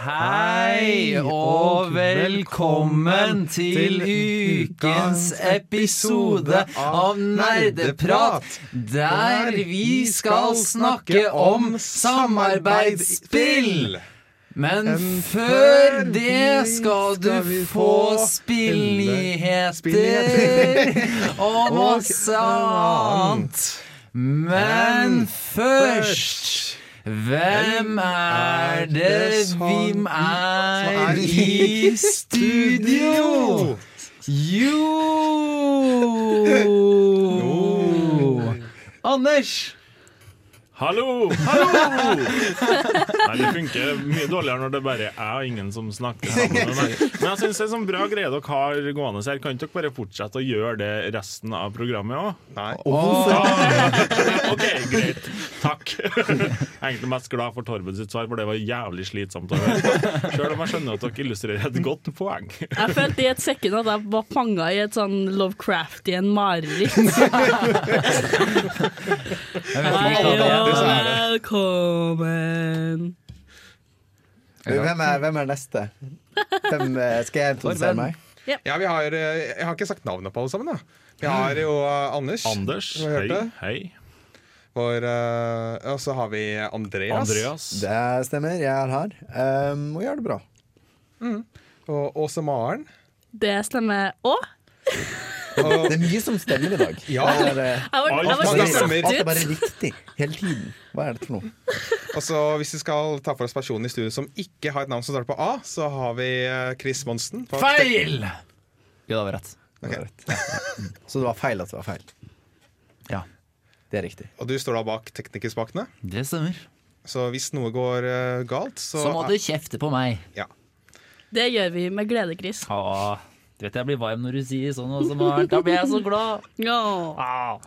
Hei og velkommen til ukens episode av Nerdeprat, der vi skal snakke om samarbeidsspill. Men før det skal du få spillnyheter og masse annet. Men først hvem er det vi er i studio? Jo Anders! Hallo! Hallo! Nei, det funker mye dårligere når det bare er jeg og ingen som snakker sammen. Men jeg syns det er sånn bra greie dere har gående her. Kan dere bare fortsette å gjøre det resten av programmet òg? Nei. OK, greit. Takk. Jeg er egentlig mest glad for Torben sitt svar, for det var jævlig slitsomt å høre. Sjøl om jeg skjønner at dere illustrerer et godt poeng. Jeg følte i et sekund at jeg var fanga i et sånn Lovecraftian mareritt. Velkommen. Hvem er, hvem er neste? Hvem, eh, skal jeg introdusere meg? Ja, vi har, eh, jeg har ikke sagt navnet på alle sammen. da Vi har jo eh, Anders. Anders, hei. hei. Vår, uh, og så har vi Andreas. Andreas. Det stemmer, jeg er her. Um, og gjør det bra. Og Åse Maren. Det stemmer òg. Det er mye som stemmer i dag. Ja. Det er, Jeg var, jeg var Alt stemmer. alt er bare riktig hele tiden. Hva er det for noe? og så hvis vi skal ta for oss personen i studio som ikke har et navn som starter på A, så har vi eh, Chris Monsen. på- Feil! Jo, det var rett. Det var rett. Ja. Så det var feil at det var feil. Ja, Det er riktig. Og du står da bak teknikerspakene. det stemmer. Så hvis noe går eh, galt, så, Så må du kjefte på meg. ja. Det gjør vi med glede, Chris. Åh, du vet jeg blir varm når du sier sånn, også, Maren. Da blir jeg så glad. Ja. Ah.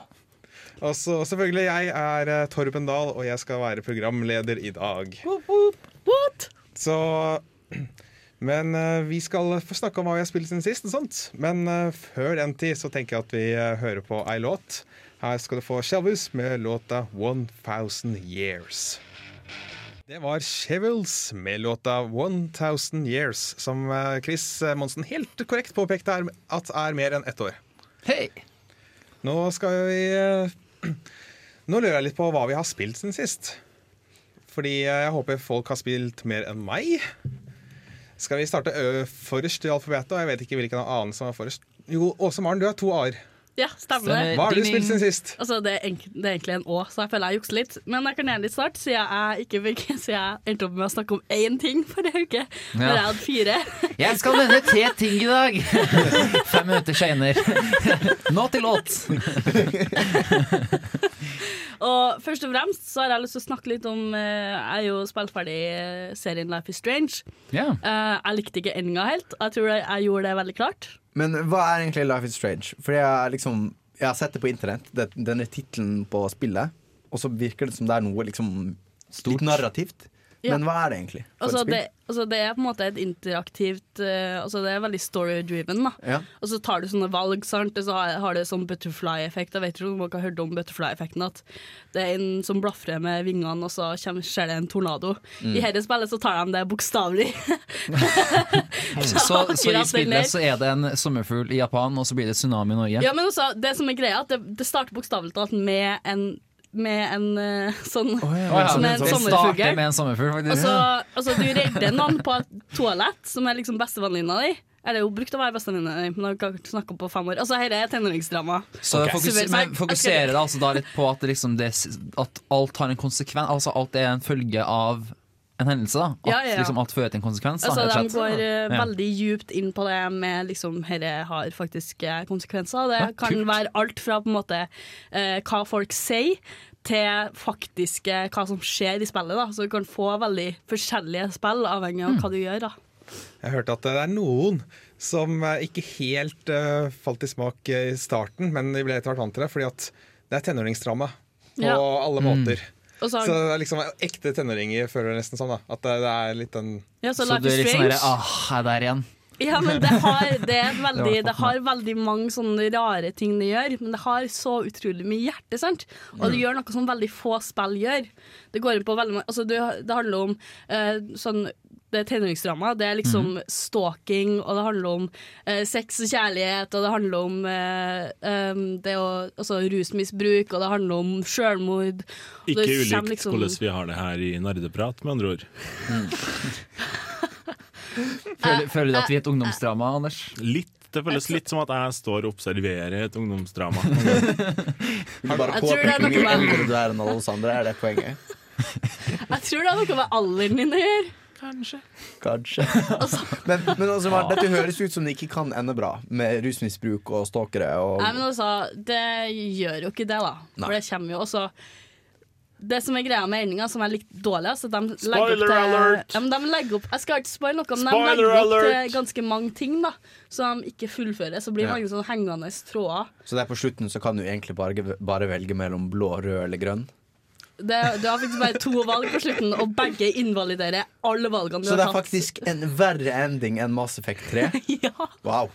Og så selvfølgelig, jeg er eh, Torben Dahl, og jeg skal være programleder i dag. What? Så Men eh, vi skal få snakke om hva vi har spilt siden sist. og sånt Men eh, før den tid så tenker jeg at vi hører på ei låt. Her skal du få Shelvus med låta 1000 Years. Det var Chevels med låta 1000 Years, som eh, Chris Monsen helt korrekt påpekte er, at er mer enn ett år. Hei! Nå skal vi eh, Nå lurer jeg litt på hva vi har spilt siden sist. Fordi eh, jeg håper folk har spilt mer enn meg. Skal vi starte ø forrest i alfabetet? Og jeg vet ikke hvilken annen som er forrest. Jo, Åse Maren, du har to a-er. Ja, stemmer det. Stemmer. Hva har du spilt siden sist? Altså, det, er det er egentlig en Å, så jeg føler jeg jukser litt. Men jeg kan gjerne litt starte, siden jeg ikke fikk Så jeg endte opp med å snakke om én ting forrige uke. Når Ja. jeg hadde fire. Jeg skal nevne tre ting i dag. Fem minutter seinere. Nå til låt. Og først og fremst så har jeg lyst til å snakke litt om eh, Jeg er jo spilt ferdig eh, serien Life is Strange. Yeah. Eh, jeg likte ikke endinga helt. og Jeg tror jeg, jeg gjorde det veldig klart. Men hva er egentlig Life is Strange? Fordi jeg, liksom, jeg har sett det på internett, det, denne tittelen på spillet, og så virker det som det er noe liksom litt narrativt. Ja. Men hva er det egentlig? For Altså et spill? det, altså det er på en måte et interaktivt uh, Altså Det er veldig story-driven. Ja. Og så tar du sånne valg, sant? og så har, har det sånn butterfly-effekt. Jeg vet ikke om dere har hørt om butterfly-effekten. At det er en som blafrer med vingene, og så kommer, skjer det en tornado. Mm. I dette spillet så tar de det bokstavelig. Så, så i spillet så er det en sommerfugl i Japan, og så blir det tsunami i Norge. Ja, men også, det som er greia, at det, det starter bokstavelig talt med en med en eh, sånn oh, ja, Som men en det sommerfugl. med en sommerfugl, Og faktisk. så altså, du redder noen på et toalett, som er liksom bestevenninna di. Eller hun brukte å være bestevenninna di, men har ikke snakka på fem år. Altså, Dette er tenåringsdrama. Så okay. fokuser, men fokuserer det altså da litt på at, liksom det, at alt har en konsekvens Altså alt er en følge av en hendelse. da At Ja, ja, ja. liksom alt fører til en konsekvens. Altså, da, de går Ja. veldig djupt inn på det med liksom Dette har faktisk eh, konsekvenser. Det Ja, kan være alt fra på en måte uh, hva folk sier, til faktiske hva som skjer i spillet. da Så du kan få veldig forskjellige spill, avhengig av av hva du gjør. da Jeg hørte at det er noen som ikke helt uh, falt i smak i starten, men de ble etter hvert vant til det, fordi at det er tenåringsdrama på Ja. alle Mm. måter. Og så, Så det er liksom ekte tenåringer føler det nesten sånn, da. At det, det er litt den ja, så Så du er litt sånn Ah, jeg er der igjen. Ja, men det har, det er veldig, Det det har veldig mange sånne rare ting det gjør, men det har så utrolig mye hjerte, sant? Og det gjør noe som veldig få spill gjør. Det går inn på veldig mange Altså, det, det handler om eh, sånn det er tenåringsdrama. Det er liksom stalking, og det handler om eh, sex og kjærlighet, og det handler om eh, um, det å, altså, rusmisbruk, og det handler om sjølmord. Ikke det ulikt liksom- hvordan vi har det her i Nerdeprat, med andre ord. Føler, føler du at vi er et ungdomsdrama, Anders? Litt, Det føles litt som at jeg står og observerer et ungdomsdrama. Du bare Jeg tror det er påpeker hvor mye noe med- eldre du er enn alle. Er det poenget? Jeg tror det har noe med alderen din å gjøre. Kanskje. men, men altså, ja. dette høres ut som det ikke kan ende bra, med rusmisbruk og stalkere. Og, Nei, men altså, det gjør jo ikke det, da. Nei. For det kommer jo også Det som er greia med endinga, som er litt dårlig altså, de Spoiler opp til, alert! Ja, men de legger opp Jeg skal ikke spoile noe, men de Spoiler legger opp alert! til ganske mange ting da som de ikke fullfører. Så blir Ja. mange sånne hengende tråder. Så der på slutten så kan du egentlig bare, bare velge mellom blå, rød eller grønn. Det, du har faktisk bare to valg på slutten, og begge invaliderer alle valgene du Så det er faktisk en verre ending enn Mass Effect 3. Ja. Wow.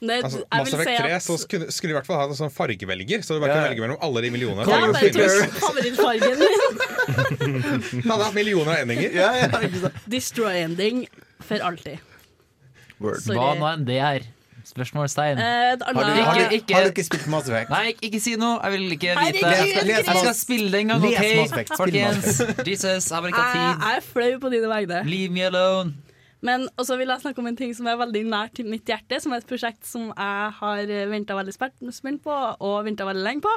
Det, Altså, jeg Mass Effect 3 at så skulle, skulle i hvert fall ha en sånn fargevelger, så du bare Ja. kan velge mellom alle de millionene. ja, farger. bare tok favorittfargen min. Den hadde hatt millioner av endinger. Ja, ja. Destroy ending for alltid. Word. Sorry. Hva nå enn det er? Spørsmålstegn. Eh, Har du, har, du, Ikke- har du ikke spilt Mass Effect? Nei, ikke, ikke si noe. Jeg vil ikke Herregud, vite. Les- les Jeg skal spille det en gang, OK? Folkens. Jesus, jeg har ikke hatt tid. jeg er flau på dine vegne. Leave me alone. Men også vil jeg snakke om en ting som er veldig nært til mitt hjerte, som er et prosjekt som jeg har venta veldig spent på, og venta veldig lenge på.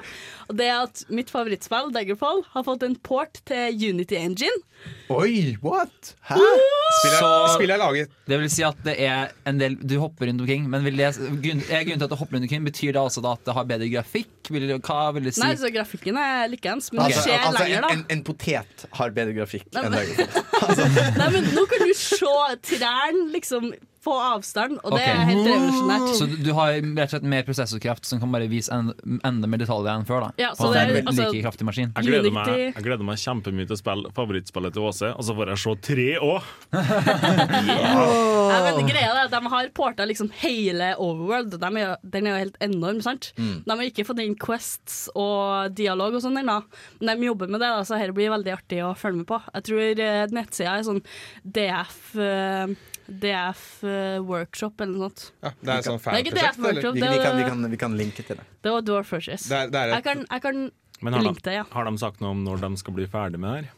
Og det er at mitt favorittspill, Daggerfall, har fått en port til Unity Engine. Oi, what? Hæ? Spillet er, spillet er laget Det vil si at det er en del Du hopper rundt omkring, men vil det, grunn, er grunnen til at du hopper rundt omkring, betyr det altså da at det har bedre grafikk? Vil, hva vil det si? Nei, så grafikken er likeens, men det Altså, skjer altså, lenger, da. en, en, en potet har bedre grafikk enn Daggerfall. Altså. Nei, men nå kan du se trærne liksom på avstand, og det okay. er helt revolusjonært. Så du, har rett og slett mer prosessorkraft som kan bare vise en, enda mer detaljer enn før? da Ja, På så det er- en altså- like kraftig maskin. Jeg gleder, meg, jeg gleder meg kjempemye til å spille favorittspillet til Åse, og så får jeg se tre òg. ja, men greia er at De har porta liksom hele Overworld. De er, jo- den er jo helt enorm. sant? Mm. De har ikke fått inn quests og dialog og sånn ennå, men de jobber med det, da, så dette blir veldig artig å følge med på. Jeg tror eh, nettsida er sånn DF eh, DF eh, Workshop eller noe sånt. Ja, det er sånn eller? Workshop, Vi, vi, kan, vi, kan, vi kan linke til det. det var Dwarf er Jeg kan, jeg kan Men har linke de, det, ja. har de sagt noe om når de skal bli ferdig med det her?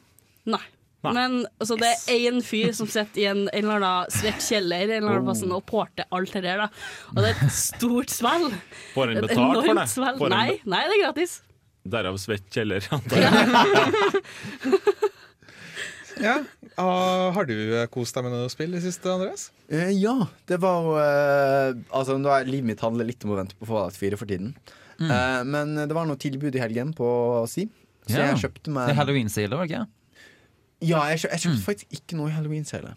Nei. Nei. Men altså, det er én fyr som sitter i en, en eller annen svett kjeller en eller annen plass og porter alt det der. Da. Og det er et stort spill. Får han Et betalt for det? en Nei, nei, det er gratis. Derav svett kjeller. antar jeg. ja. Ah, har du eh, kost deg med noe spill i det siste, Andreas? Eh, ja, det var eh, Altså, nå er livet mitt handler litt om å vente på Fallout 4 for tiden. Eh, men det var noe tilbud i helgen på Steam, så Ja. jeg kjøpte meg Det er Halloween-sale, var det ikke? Ja, jeg, kjø jeg kjøpte faktisk ikke noe i halloween-sale.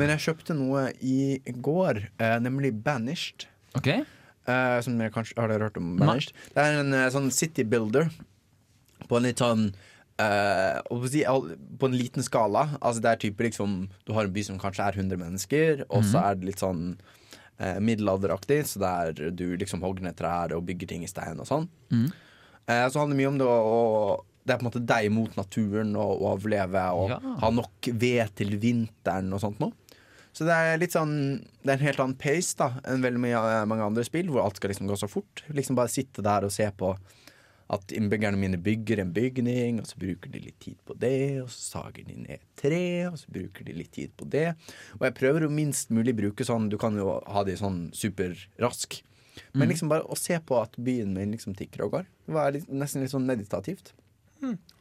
Men jeg kjøpte noe i går, eh, nemlig Banished. Okay. Eh, som jeg kanskje Har dere hørt om Banished? Det er en sånn city builder på en litt sånn all- på en liten skala. Altså det er type liksom Du har en by som kanskje er 100 mennesker, og så er det litt sånn uh, middelalderaktig, så der du liksom hogger ned trær og bygger ting i stein og sånn. Eh, så handler det mye om det å, Det er på en måte deg mot naturen og å overleve og Ja. ha nok ved til vinteren og sånt noe. Så det er litt sånn Det er en helt annen pace da enn veldig mye, mange andre spill, hvor alt skal liksom gå så fort. Liksom bare sitte der og se på at innbyggerne mine bygger en bygning, og så bruker de litt tid på det, og så sager de ned et tre, og så bruker de litt tid på det. Og jeg prøver å minst mulig bruke sånn Du kan jo ha de sånn superrask. Men liksom bare å se på at byen min liksom tikker og går, det var litt, nesten litt sånn meditativt.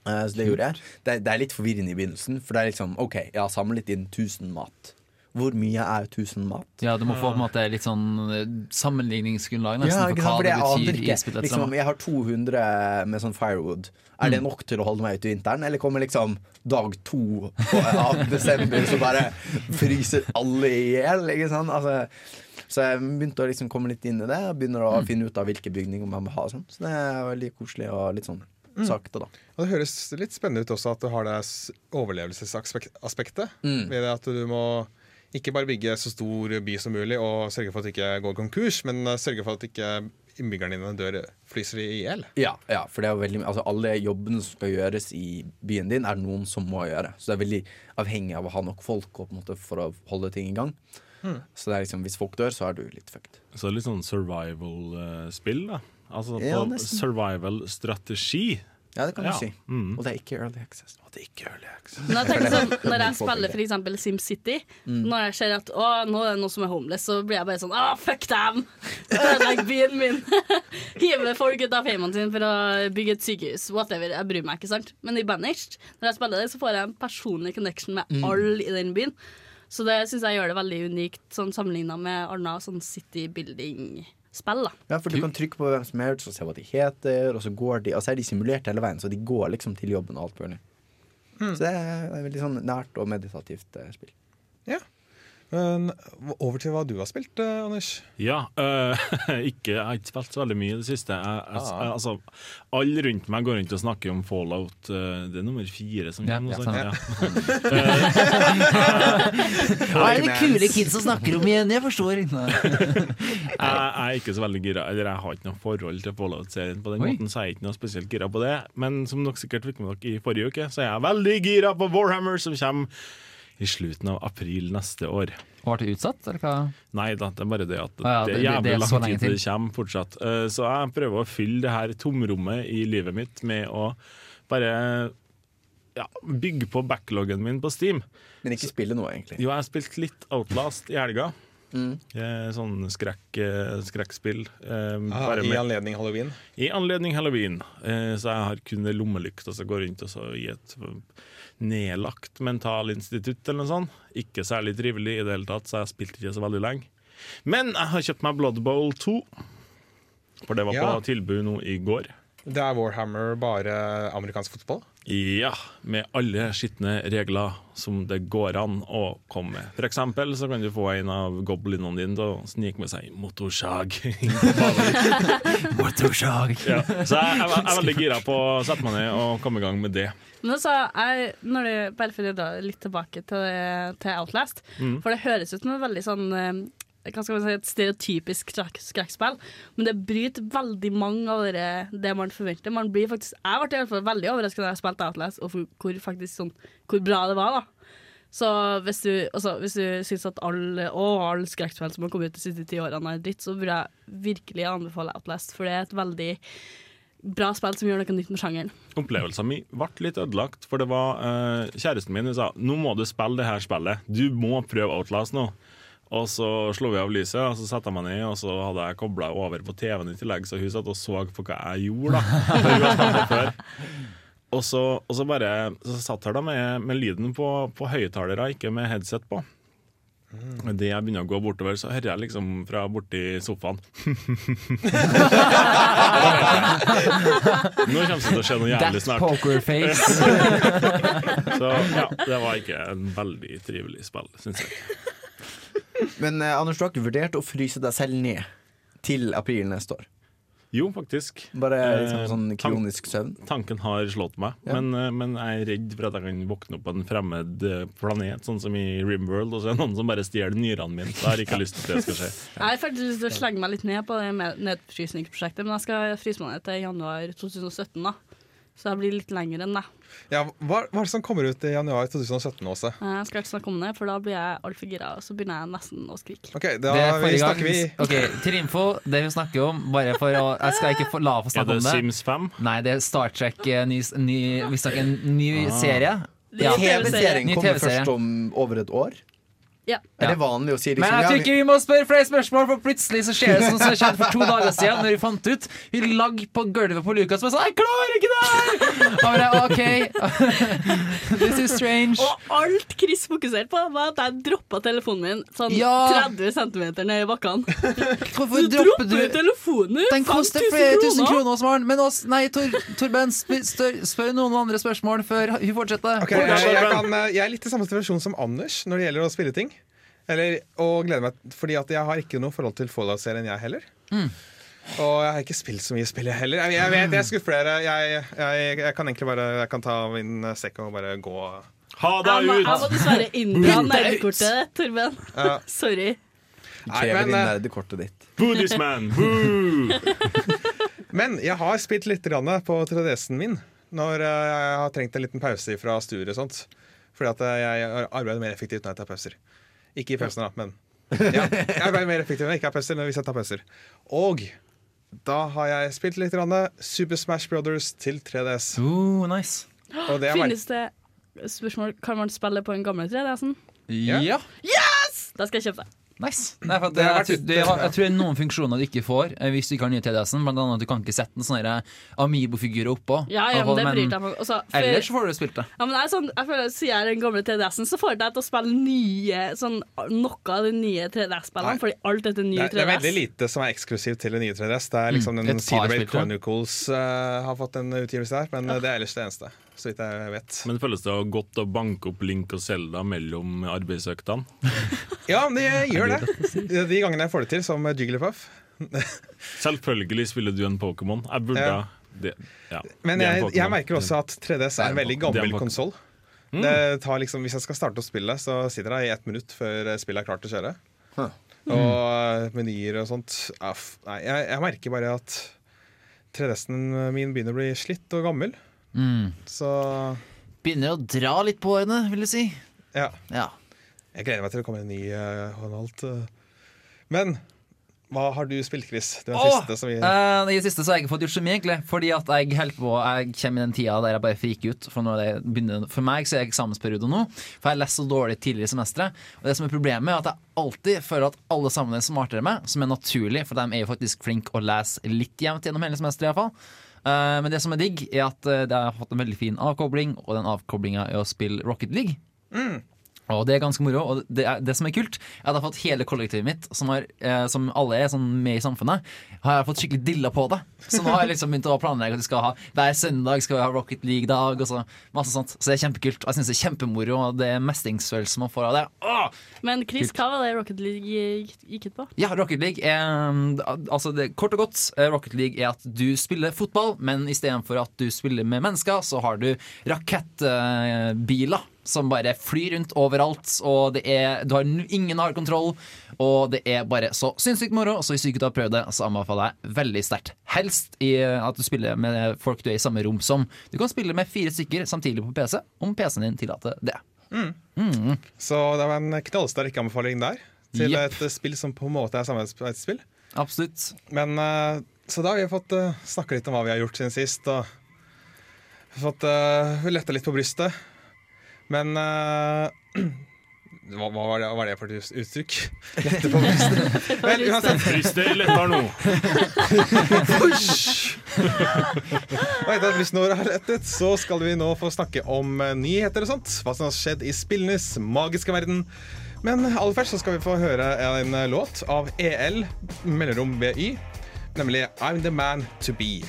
Eh, så det gjorde jeg. Det, det er litt forvirrende i begynnelsen, for det er liksom OK, jeg har samlet inn 1000 mat. Hvor mye er 1000 mat? Ja, du må få på en måte litt sånn eh, sammenligningsgrunnlag nesten Ja, for hva for det betyr i spillet. Liksom, jeg har 200 med sånn firewood. Er det nok til å holde meg ute i vinteren, eller kommer liksom dag to av desember, så bare fryser alle i hjel? Altså, så jeg begynte å liksom komme litt inn i det, og begynner å finne ut av hvilke bygninger man må ha. Sånn. Så det er veldig koselig og litt sånn sakte, da. Og det høres litt spennende ut også at du har det overlevelsesaspektet. Mm. Ved at du må ikke bare bygge så stor by som mulig og sørge for at det ikke går konkurs, men eh, sørge for at ikke innbyggerne dine dør fryser i hjel. Ja, ja, for det er veldig altså, alle jobbene som skal gjøres i byen din, er det noen som må gjøre. Så det er veldig avhengig av å ha nok folk og, på en måte, for å holde ting i gang. Så det er liksom, hvis folk dør, så er du litt fucked. Så litt sånn survival-spill, da. Altså Ja, survival-strategi. Ja, det kan Ja. si. Mm. Og det er ikke early access. Og det er ikke early access. Når jeg sånn, Når jeg spiller f.eks. SimCity, Mm. når jeg ser at å, nå er det noen som er homeless, så blir jeg bare sånn Åh, fuck dem! Ødelegg byen min! Hive folk ut av heimene sin for å bygge et sykehus. Whatever. Jeg bryr meg ikke, sant. Men i Banished, når jeg spiller det, så får jeg en personlig connection med Mm. alle i den byen. Så det syns jeg gjør det veldig unikt, sånn sammenligna med Arna, sånn city building-spill. da Ja, for du kan trykke på hvem som er og så se hva de heter, og så går de Og så er de simulert hele veien, så de går liksom til jobben og alt mulig. Så det er veldig sånn nært og meditativt eh, spill. Ja. Men over til hva du har spilt, eh, Anders. Ja, øh, ikke, jeg har ikke spilt så veldig mye i det siste. Jeg, jeg, Ah. altså, Alle rundt meg går rundt og snakker om Fallout. Det er nummer fire som kommer. ja, sånn, ja. Hva er det kule kidsa snakker om igjen? Jeg forstår ikke. Jeg, jeg er ikke så veldig gira Eller jeg har ikke noe forhold til Fallout-serien på den Oi. måten, så jeg er ikke noe spesielt gira på det. Men som dere sikkert fikk med dere i forrige uke, så er jeg veldig gira på Warhammer, som kommer i slutten av april neste år. Ble det utsatt, eller hva? Nei da, det er bare det at ah, ja, det det- er jævlig det er lang tid til det kommer fortsatt. Eh, Så jeg prøver å fylle det her tomrommet i livet mitt med å bare ja, bygge på backloggen min på Steam. Men ikke spille noe, egentlig. Jo, jeg har spilt litt Outlast i helga. Mm. Eh, Sånn skrekk, eh, skrekkspill. eh, Ah, I anledning halloween. i anledning halloween. Eh, Så jeg har kun lommelykt og så går rundt og så i et nedlagt mentalinstitutt eller noe sånt. Ikke særlig trivelig i det hele tatt, så jeg spilte ikke så veldig lenge. Men jeg har kjøpt meg Blood Bowl 2. For det var Ja. på tilbud nå i går. Det er Warhammer bare amerikansk fotball. Ja, med alle skitne regler som det går an å komme med. For eksempel så kan du få en av goblinene dine til å snike med seg motorsag. Motorsag. ja. Så jeg, jeg, jeg er veldig gira på å sette meg ned og komme i gang med det. Men også, jeg, når du, bare for å dra litt tilbake til, til Outlast Mm. For det høres ut som en veldig sånn hva skal man si, et stereotypisk skrekk, skrekkspill, men det bryter veldig mange av det, man forventer. Man blir faktisk, jeg ble i hvert fall veldig overrasket da jeg spilte Outlast, og hvor, faktisk, sånn, hvor bra det var. da så hvis du, altså, hvis du syns at alle og alle skrekkspill som har kommet ut de siste ti årene er dritt, så burde jeg virkelig anbefale Outlast, for det er et veldig bra spill som gjør noe nytt med sjangeren. Opplevelsen min ble litt ødelagt, for det var uh, kjæresten min som sa nå må du spille det her spillet. Du må prøve Outlast nå. Og så slo vi av lyset, og så satte jeg meg ned, og så hadde jeg kobla over på TV-en i tillegg, så hun satt og så på hva jeg gjorde. da. Og så, og så bare så satt jeg da med, med lyden på, på høyttalere, ikke med headset på. Det jeg begynner å gå bortover, så hører jeg liksom fra borti sofaen. Nå kommer det til å skje noe jævlig That snart. pokerface. Så ja, det var ikke en veldig trivelig spill, syns jeg. Men eh, Anders, du har ikke vurdert å fryse deg selv ned til april neste år? Jo, faktisk. Bare Eh, liksom, sånn kronisk søvn? Tanken har slått meg, Ja. men, eh, men jeg er redd for at jeg kan våkne opp på en fremmed eh, planet, sånn som i Rimworld, og så er det noen som bare stjeler nyrene mine. Så jeg har ikke lyst til at det skal skje. Jeg har faktisk lyst til å slenge meg litt ned på det med- nedfrysningsprosjektet, men jeg skal fryse meg ned til januar 2017, da. Så jeg blir litt lenger enn det. Ja, hva, hva er det som kommer ut i januar 2017, Åse? Jeg skal ikke snakke om det, for da blir jeg altfor gira, og så begynner jeg nesten å skrike. Ok, da er vi snakker vi okay, Ok, Til info, det vi snakker om Bare for å Jeg skal ikke la få snakke snakke det Er det. Sims 5? Nei, det er Star Trek, ny, ny, vi snakker en ny Ah. serie. Er Ja. TV-serien TV kommer først om over et år? Ja. Er det vanlig å si liksom Men jeg tror vi- ikke vi må spørre flere spørsmål, for plutselig så skjer det sånn som det skjedde for to dager siden, når vi fant ut Vi lagde på gulvet på Lukas og sa 'Jeg klarer ikke det her!' Og bare, OK, this is strange. Og alt Chris fokuserte på, var at jeg droppa telefonen min sånn Ja. 30 cm ned i bakkene. Hvorfor Du dropper du telefonen! Den koster flere tusen kroner, Osmar. Men oss, nei, Tor, Torben, spør, spør, spør noen andre spørsmål før hun fortsetter. Okay, jeg, jeg, kan, eh, jeg er litt i samme situasjon som Anders når det gjelder å spille ting. Eller, og gleder meg Fordi at jeg har ikke noe forhold til Fallout-serien, jeg heller. Og jeg har ikke spilt så mye spill, jeg heller. Jeg, jeg vet jeg skuffer dere. Jeg, jeg, jeg kan egentlig bare Jeg kan ta min sekk og bare gå. Ha deg ut! jeg må dessverre inndra nerdekortet, Torben. Ja. Sorry. Krever men, inn eh, nerdekortet ditt. Buddhisman! Boo! Men jeg har spilt litt grann på 3DS-en min når eh, jeg har trengt en liten pause fra og sånt. Fordi at eh, jeg arbeider mer effektivt når jeg tar pauser. Ikke i pølsene, da, men ja, jeg ble mer effektiv når jeg ikke har pølser, men hvis jeg tar pølser. Og da har jeg spilt litt grann Super Smash Brothers til 3DS. Oh, nice. Og det er Finnes det spørsmål Kan man spille på en gammel 3DS-en? Ja. Ja. Da skal jeg kjøpe det. Nice. Nei, for Det jeg, jeg, tror- det, har- jeg tror det er noen funksjoner du ikke får eh, hvis du ikke har nye TDS-en. Blant annet at du kan ikke sette en sånn Amibo-figur oppå. Ja, ja, men det bryr deg. Altså, for- Ellers får du spilt det. Ja, men jeg, er sånn, jeg føler Siden jeg er den gamle 3DS-en, så får jeg deg til å spille nye sånn, noe av de nye 3DS-spillene. Fordi alt dette nye Det er, det er veldig lite som er eksklusivt til det nye 3DS. Det er liksom Mm, den jeg. Chronicles uh, har fått en utgivelse der, men ja. det er ellers det eneste. Så vidt jeg vet. Men føles det godt å banke opp Link og Selda mellom arbeidsøktene? Ja, det gjør det. De gangene jeg får det til, som Jigglypuff. Selvfølgelig spiller du en Pokémon. Jeg burde Ja. det, ja, Men jeg, jeg merker også at 3DS er en veldig gammel konsoll. Mm. Liksom, hvis jeg skal starte å spille, så sitter jeg i ett minutt før spillet er klart til å kjøre. Huh. Og menyer og sånt. Nei, jeg, jeg merker bare at 3DS-en min begynner å bli slitt og gammel. Mm. Så Begynner å dra litt på årene, vil jeg si. ja. Ja. Jeg gleder meg til det kommer en ny uh, Honalt. eh. Men hva har du spilt, Chris? Det er Åh! siste som vi Uh, I det siste så har jeg ikke fått gjort så mye, egentlig. Fordi at jeg holder på Jeg kommer i den tida der jeg bare friker ut. For, når begynner, for meg så er jeg eksamensperiode nå. For jeg leser så dårlig tidligere i semesteret. Og det som er problemet, er at jeg alltid føler at alle sammen er smartere enn meg, som er naturlig, for de er jo faktisk flinke å lese litt jevnt gjennom hele semesteret, iallfall. Uh, men det som er digg, er at uh, det har fått en veldig fin avkobling, og den avkoblinga er å spille Rocket League. Og det er ganske moro. Og det, er, det som er kult, er at jeg har fått hele kollektivet mitt, som, er, eh, som alle er sånn med i samfunnet, har jeg fått skikkelig dilla på det. Så nå har jeg liksom begynt å planlegge at vi skal ha hver søndag skal vi ha Rocket League-dag, og så masse sånt. Så det er kjempekult. Og jeg syns det er kjempemoro, og det er mestringsfølelse man får av det. Åh! Men Chris, hva var det Rocket League gikk- ut på? Ja, Rocket League er um, Altså, det, kort og godt, eh, Rocket League er at du spiller fotball, men istedenfor at du spiller med mennesker, så har du rakettbiler. Som bare flyr rundt overalt, og det er, du har ingen har kontroll. Og det er bare så sinnssykt moro. Så hvis du ikke har prøvd det, så anbefaler jeg veldig sterkt. Helst i at du spiller med folk du er i samme rom som. Du kan spille med fire stykker samtidig på PC, om PC-en din tillater det. Så det var en knallsterk anbefaling der. Til yep. et spill som på en måte er samarbeidsspill. Absolutt. Men eh, Så da har vi fått uh, snakke litt om hva vi har gjort siden sist. Og fått uh, letta litt på brystet. Men uh, hva, hva, var det, hva var det for et uttrykk? Lette på brystet. Vel, uansett, Brystet letter nå. og etter at brystene våre har lettet, så skal vi nå få snakke om eh, nyheter og sånt. Hva som har skjedd i spillenes magiske verden. Men aller først så skal vi få høre en eh, låt av EL, mellomrom BY, nemlig I'm the Man To Be.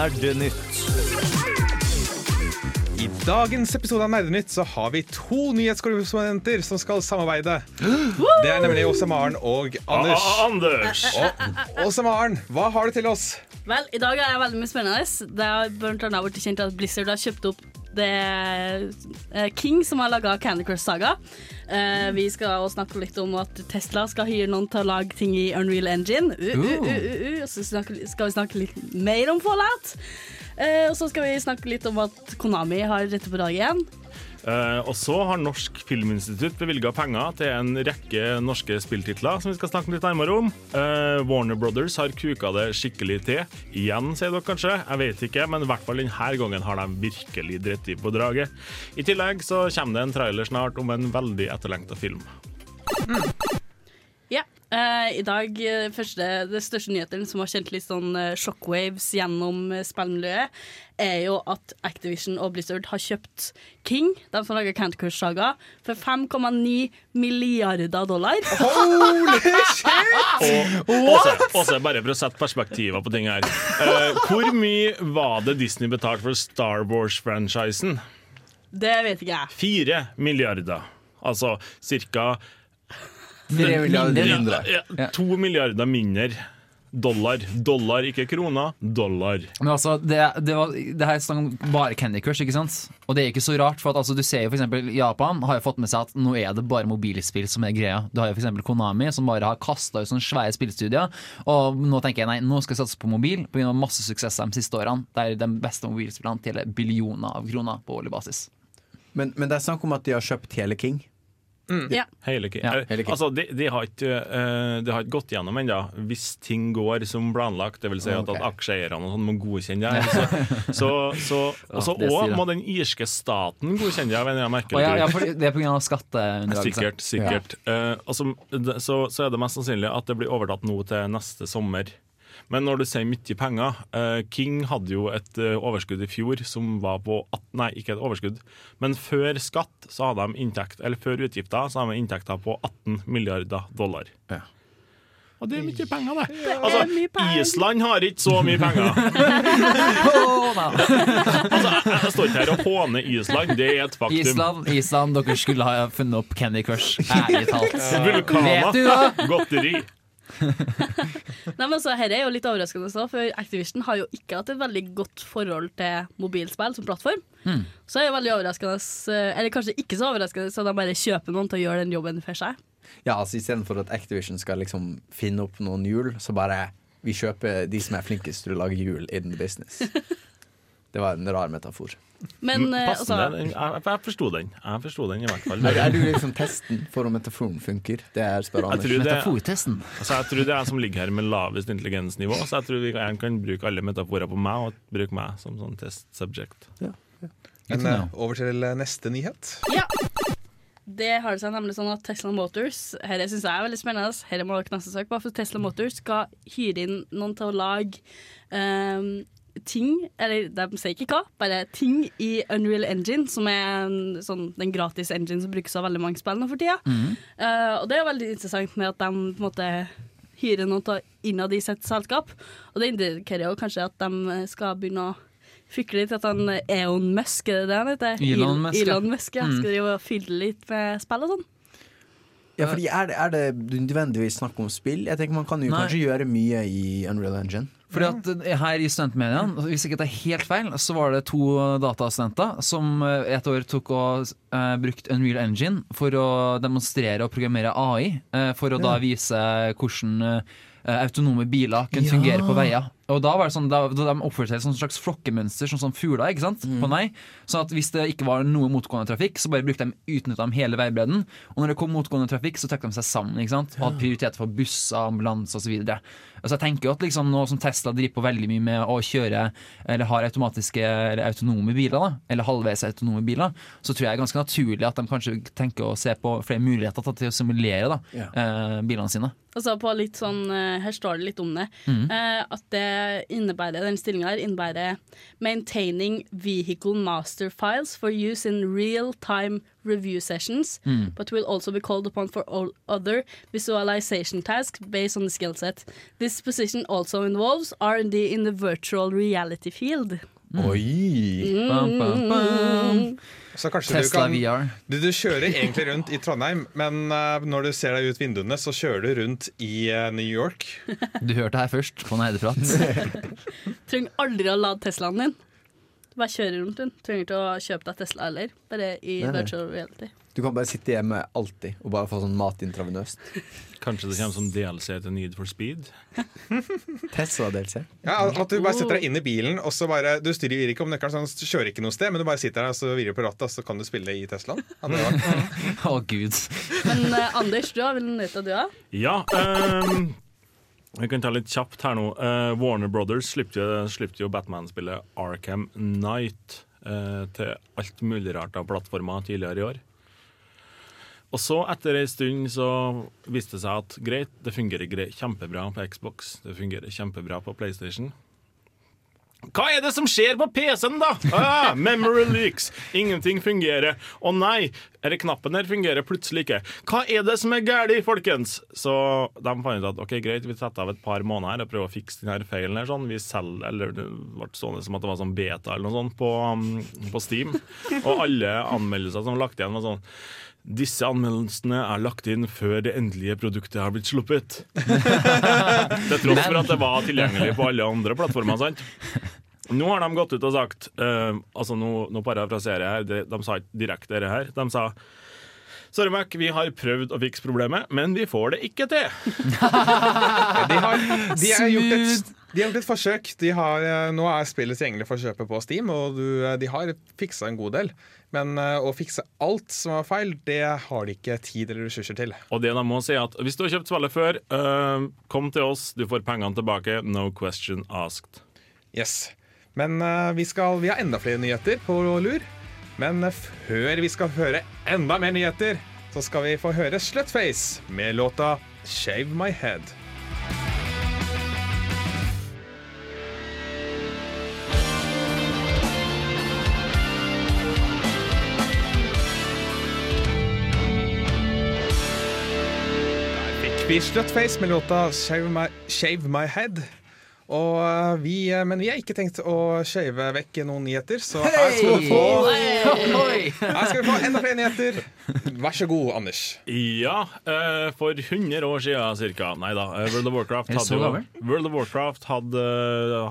Nerdenytt. I dagens episode av Nerdenytt så har vi to nyhetskorrespondenter som skal samarbeide. Det er nemlig Åse Maren og Anders. Ah, Anders! Åse Maren, hva har du til oss? Vel, i dag er jeg veldig mye spennende. Det har blant annet blitt kjent at Blizzard har kjøpt opp det eh, King, som har laga Candy Crush Saga. Eh, vi skal også snakke litt om at Tesla skal hyre noen til å lage ting i Unreal Engine. Uh, uh, uh, uh, uh. Så skal vi snakke litt mer om Fallout. Eh, og så skal vi snakke litt om at Konami har dette på dag igjen. Uh, og så har Norsk Filminstitutt bevilga penger til en rekke norske spilltitler som vi skal snakke litt nærmere om. Uh, Warner Brothers har kuka det skikkelig til. Igjen, sier dere kanskje. Jeg vet ikke, men i hvert fall denne gangen har de virkelig dritt i på draget. I tillegg så kommer det en trailer snart om en veldig etterlengta film. Ja. Uh, I dag, eh, første, det største nyheten som har kjent litt sånn eh, shockwaves gjennom spillmiljøet, er jo at Activision og Blizzard har kjøpt King, de som lager Candy Crush Saga, for 5,9 milliarder dollar. Og også, bare for å sette perspektiver på ting her. Uh, hvor mye var det Disney betalte for Star Wars-franchisen? Det vet ikke jeg. Fire milliarder. Altså ca. Tre milliarder mindre. Ja, to milliarder mindre dollar. Dollar, ikke kroner. Dollar. Men altså, det, det, var, det her er snakk om bare Candy Crush, ikke sant? Og det er ikke så rart, for at altså, du ser jo eksempel Japan har jo fått med seg at nå er det bare mobilspill som er greia. Du har jo eksempel Konami, som bare har kasta ut sånne svære spillstudier. Og nå tenker jeg nei, nå skal jeg satse på mobil, pga. masse suksess de siste årene. Der de beste mobilspillene tjener billioner av kroner på årlig basis. Men, men det er snakk om at de har kjøpt hele King. Ja. Hele Ja, Eh, hele Altså, de, de, har ikke, uh, de har ikke gått gjennom ennå. Hvis ting går som planlagt, dvs. Si at, okay. at aksjeeierne sånn må godkjenne det. Så, så, så, og så det også må den irske staten godkjenne det. Jeg merker, ja, grunn. ja, for det er pga. skatteunndragelse. Sikkert. sikkert. Uh, altså, så, så er det mest sannsynlig at det blir overtatt nå til neste sommer. Men når du sier mye penger eh, King hadde jo et eh, overskudd i fjor som var på 18 Nei, ikke et overskudd, men før skatt så hadde de inntekt, eller før utgifter så hadde de inntekter på 18 milliarder dollar. Ja. Og det er mye penger, det. det Altså, penger. Island har ikke så mye penger. altså, jeg, jeg står ikke her og håner Island, det er et faktum. Island, Island, dere skulle ha funnet opp Candy Crush. Ærlig talt. Vulkaner, godteri. Nei, men så her er jo litt overraskende også, for Activision har jo ikke hatt et veldig godt forhold til mobilspill som plattform. Så er det veldig overraskende, eh, eller kanskje ikke så overraskende, så de bare kjøper noen til å gjøre den jobben for seg. Ja, altså Istedenfor at Activision skal liksom finne opp noen hjul, så bare vi kjøper de som er flinkest til å lage hjul in the business. Det var en rar metafor. Men eh, Passende. altså, den- Jeg, jeg forsto den. Jeg forsto den i hvert fall. Er, er du liksom testen for om metaforen funker? Det er spør Jeg Anders. tror, det, Metafortesten. altså jeg tror det er jeg som ligger her med lavest intelligensnivå, så jeg tror vi kan, bruke alle metaforer på meg og bruke meg som sånn test subject. Men eh, over til eh, neste nyhet. ja. Det har det seg nemlig sånn at Tesla Motors Her synes jeg er veldig spennende. Her må dere nesten søke på, for Tesla Motors skal hyre inn noen til å lage ehm, ting Eller de sier ikke hva, bare ting i Unreal Engine, som er en, sånn, den gratis engine som brukes av veldig mange spill nå for tida. Eh, og det er veldig interessant med at de på en måte hyrer noen til å innad i sitt selskap. Og det indikerer jo kanskje at de skal begynne å fikle litt at han Eon Musk, er det det han heter? Elon Musk. Elon Musk, ja. Skal drive og fylle litt med spill og sånn. Ja, fordi er det, er det nødvendigvis snakk om spill? Jeg tenker Man kan jo Nei. kanskje gjøre mye i Unreal Engine. Fordi at eh, her i studentmediene, hvis ikke det er helt feil, så var det to datastudenter som eh, et år tok og uh, brukte Unreal Engine for å demonstrere og programmere AI, Uh, for å da vise hvordan uh, autonome biler kunne Ja. fungere på veier. Og da var det sånn, da, da de oppførte seg som et slags flokkemønster, sånn som fugler. ikke sant? På nei. Sånn at hvis det ikke var noe motgående trafikk, så bare brukte de utnytta de hele veibredden. Og når det kom motgående trafikk, så trakk de seg sammen ikke sant? og hadde prioritet for busser, ambulanse osv. Altså jeg tenker jo at liksom nå som Tesla driver på veldig mye med å kjøre eller har automatiske eller autonome biler, da, eller halvveis autonome biler, så tror jeg det er ganske naturlig at de kanskje tenker å se på flere muligheter til å simulere da, eh, bilene sine. Altså på litt sånn, eh, Her står det litt om det. Mm. at det innebærer, den stillinga her innebærer 'maintaining vehicle master files for use in real time review sessions', but will also be called upon for all other visualization tasks based on the skill set. This position also involves R&D in the virtual reality field. Oi! Bam, bam, bam. Så Tesla du kan VR. du, du kjører egentlig rundt i Trondheim, men uh, når du ser deg ut vinduene, så kjører du rundt i uh, New York. Du hørte her først på Neideprat. Trenger aldri å lade Teslaen din. Du bare kjører rundt den. Trenger ikke å kjøpe deg Tesla heller. Bare i virtual reality. Du kan bare sitte hjemme alltid og bare få sånn mat intravenøst. Kanskje det kommer som DLC til Need for Speed? Tesla DLC. Ja, At du bare setter deg inn i bilen, og så bare Du styrer ikke om nøkkelen, sånn, du kjører ikke noe sted, men du bare sitter der og så virrer på rattet, og så kan du spille i Teslaen. Å, oh, Å, gud. Men uh, Anders, du har vel nytta du òg? Ja. Um, vi kan ta litt kjapt her nå. Uh, Warner Brothers slippte jo, jo Batman-spillet Arkham Knight uh, til alt mulig rart av plattformer tidligere i år. Og så, etter ei stund, så viste det seg at greit, det fungerer greit, kjempebra på Xbox. Det fungerer kjempebra på PlayStation. Hva er det som skjer på PC-en, da? Ah, memory leaks. Ingenting fungerer. Å nei, denne knappen her fungerer plutselig ikke. Hva er det som er galt, folkens? Så de fant ut at ok, greit, vi setter av et par måneder her og prøver å fikse denne feilen. her sånn. Vi selger, eller Det ble sånn som at det var sånn beta eller noe sånt på, um, på Steam. Og alle anmeldelser som lagt igjen, var sånn disse anmeldelsene er lagt inn før det endelige produktet har blitt sluppet. Til tross for at det var tilgjengelig på alle andre plattformer. sant? Nå har de gått ut og sagt uh, altså Nå, nå parafraserer jeg her, de, de sa ikke direkte dette her. De sa Sorry, Mac, vi har prøvd å fikse problemet, men vi får det ikke til. De har, de har, gjort, et, de har gjort et forsøk. De har, eh, nå er spillet tilgjengelig for kjøpet på Steam, og du, eh, de har fiksa en god del. Men eh, å fikse alt som er feil, det har de ikke tid eller ressurser til. Og det de må si at Hvis du har kjøpt spillet før, eh, kom til oss, du får pengene tilbake. No question asked. Yes. Men eh, vi, skal, vi har enda flere nyheter på lur. Men før vi skal høre enda mer nyheter, så skal vi få høre Slutface med låta 'Shave My Head'. Vi Slutface med låta 'Shave My, Shave My Head'. Og eh, vi, eh, men vi har ikke tenkt å shave vekk noen nyheter, så her skal, vi få, her skal vi få enda flere nyheter. Vær så god, Anders. Ja, eh, for 100 år siden ca. Nei da. World of Warcraft hadde jo? World of Warcraft hadde,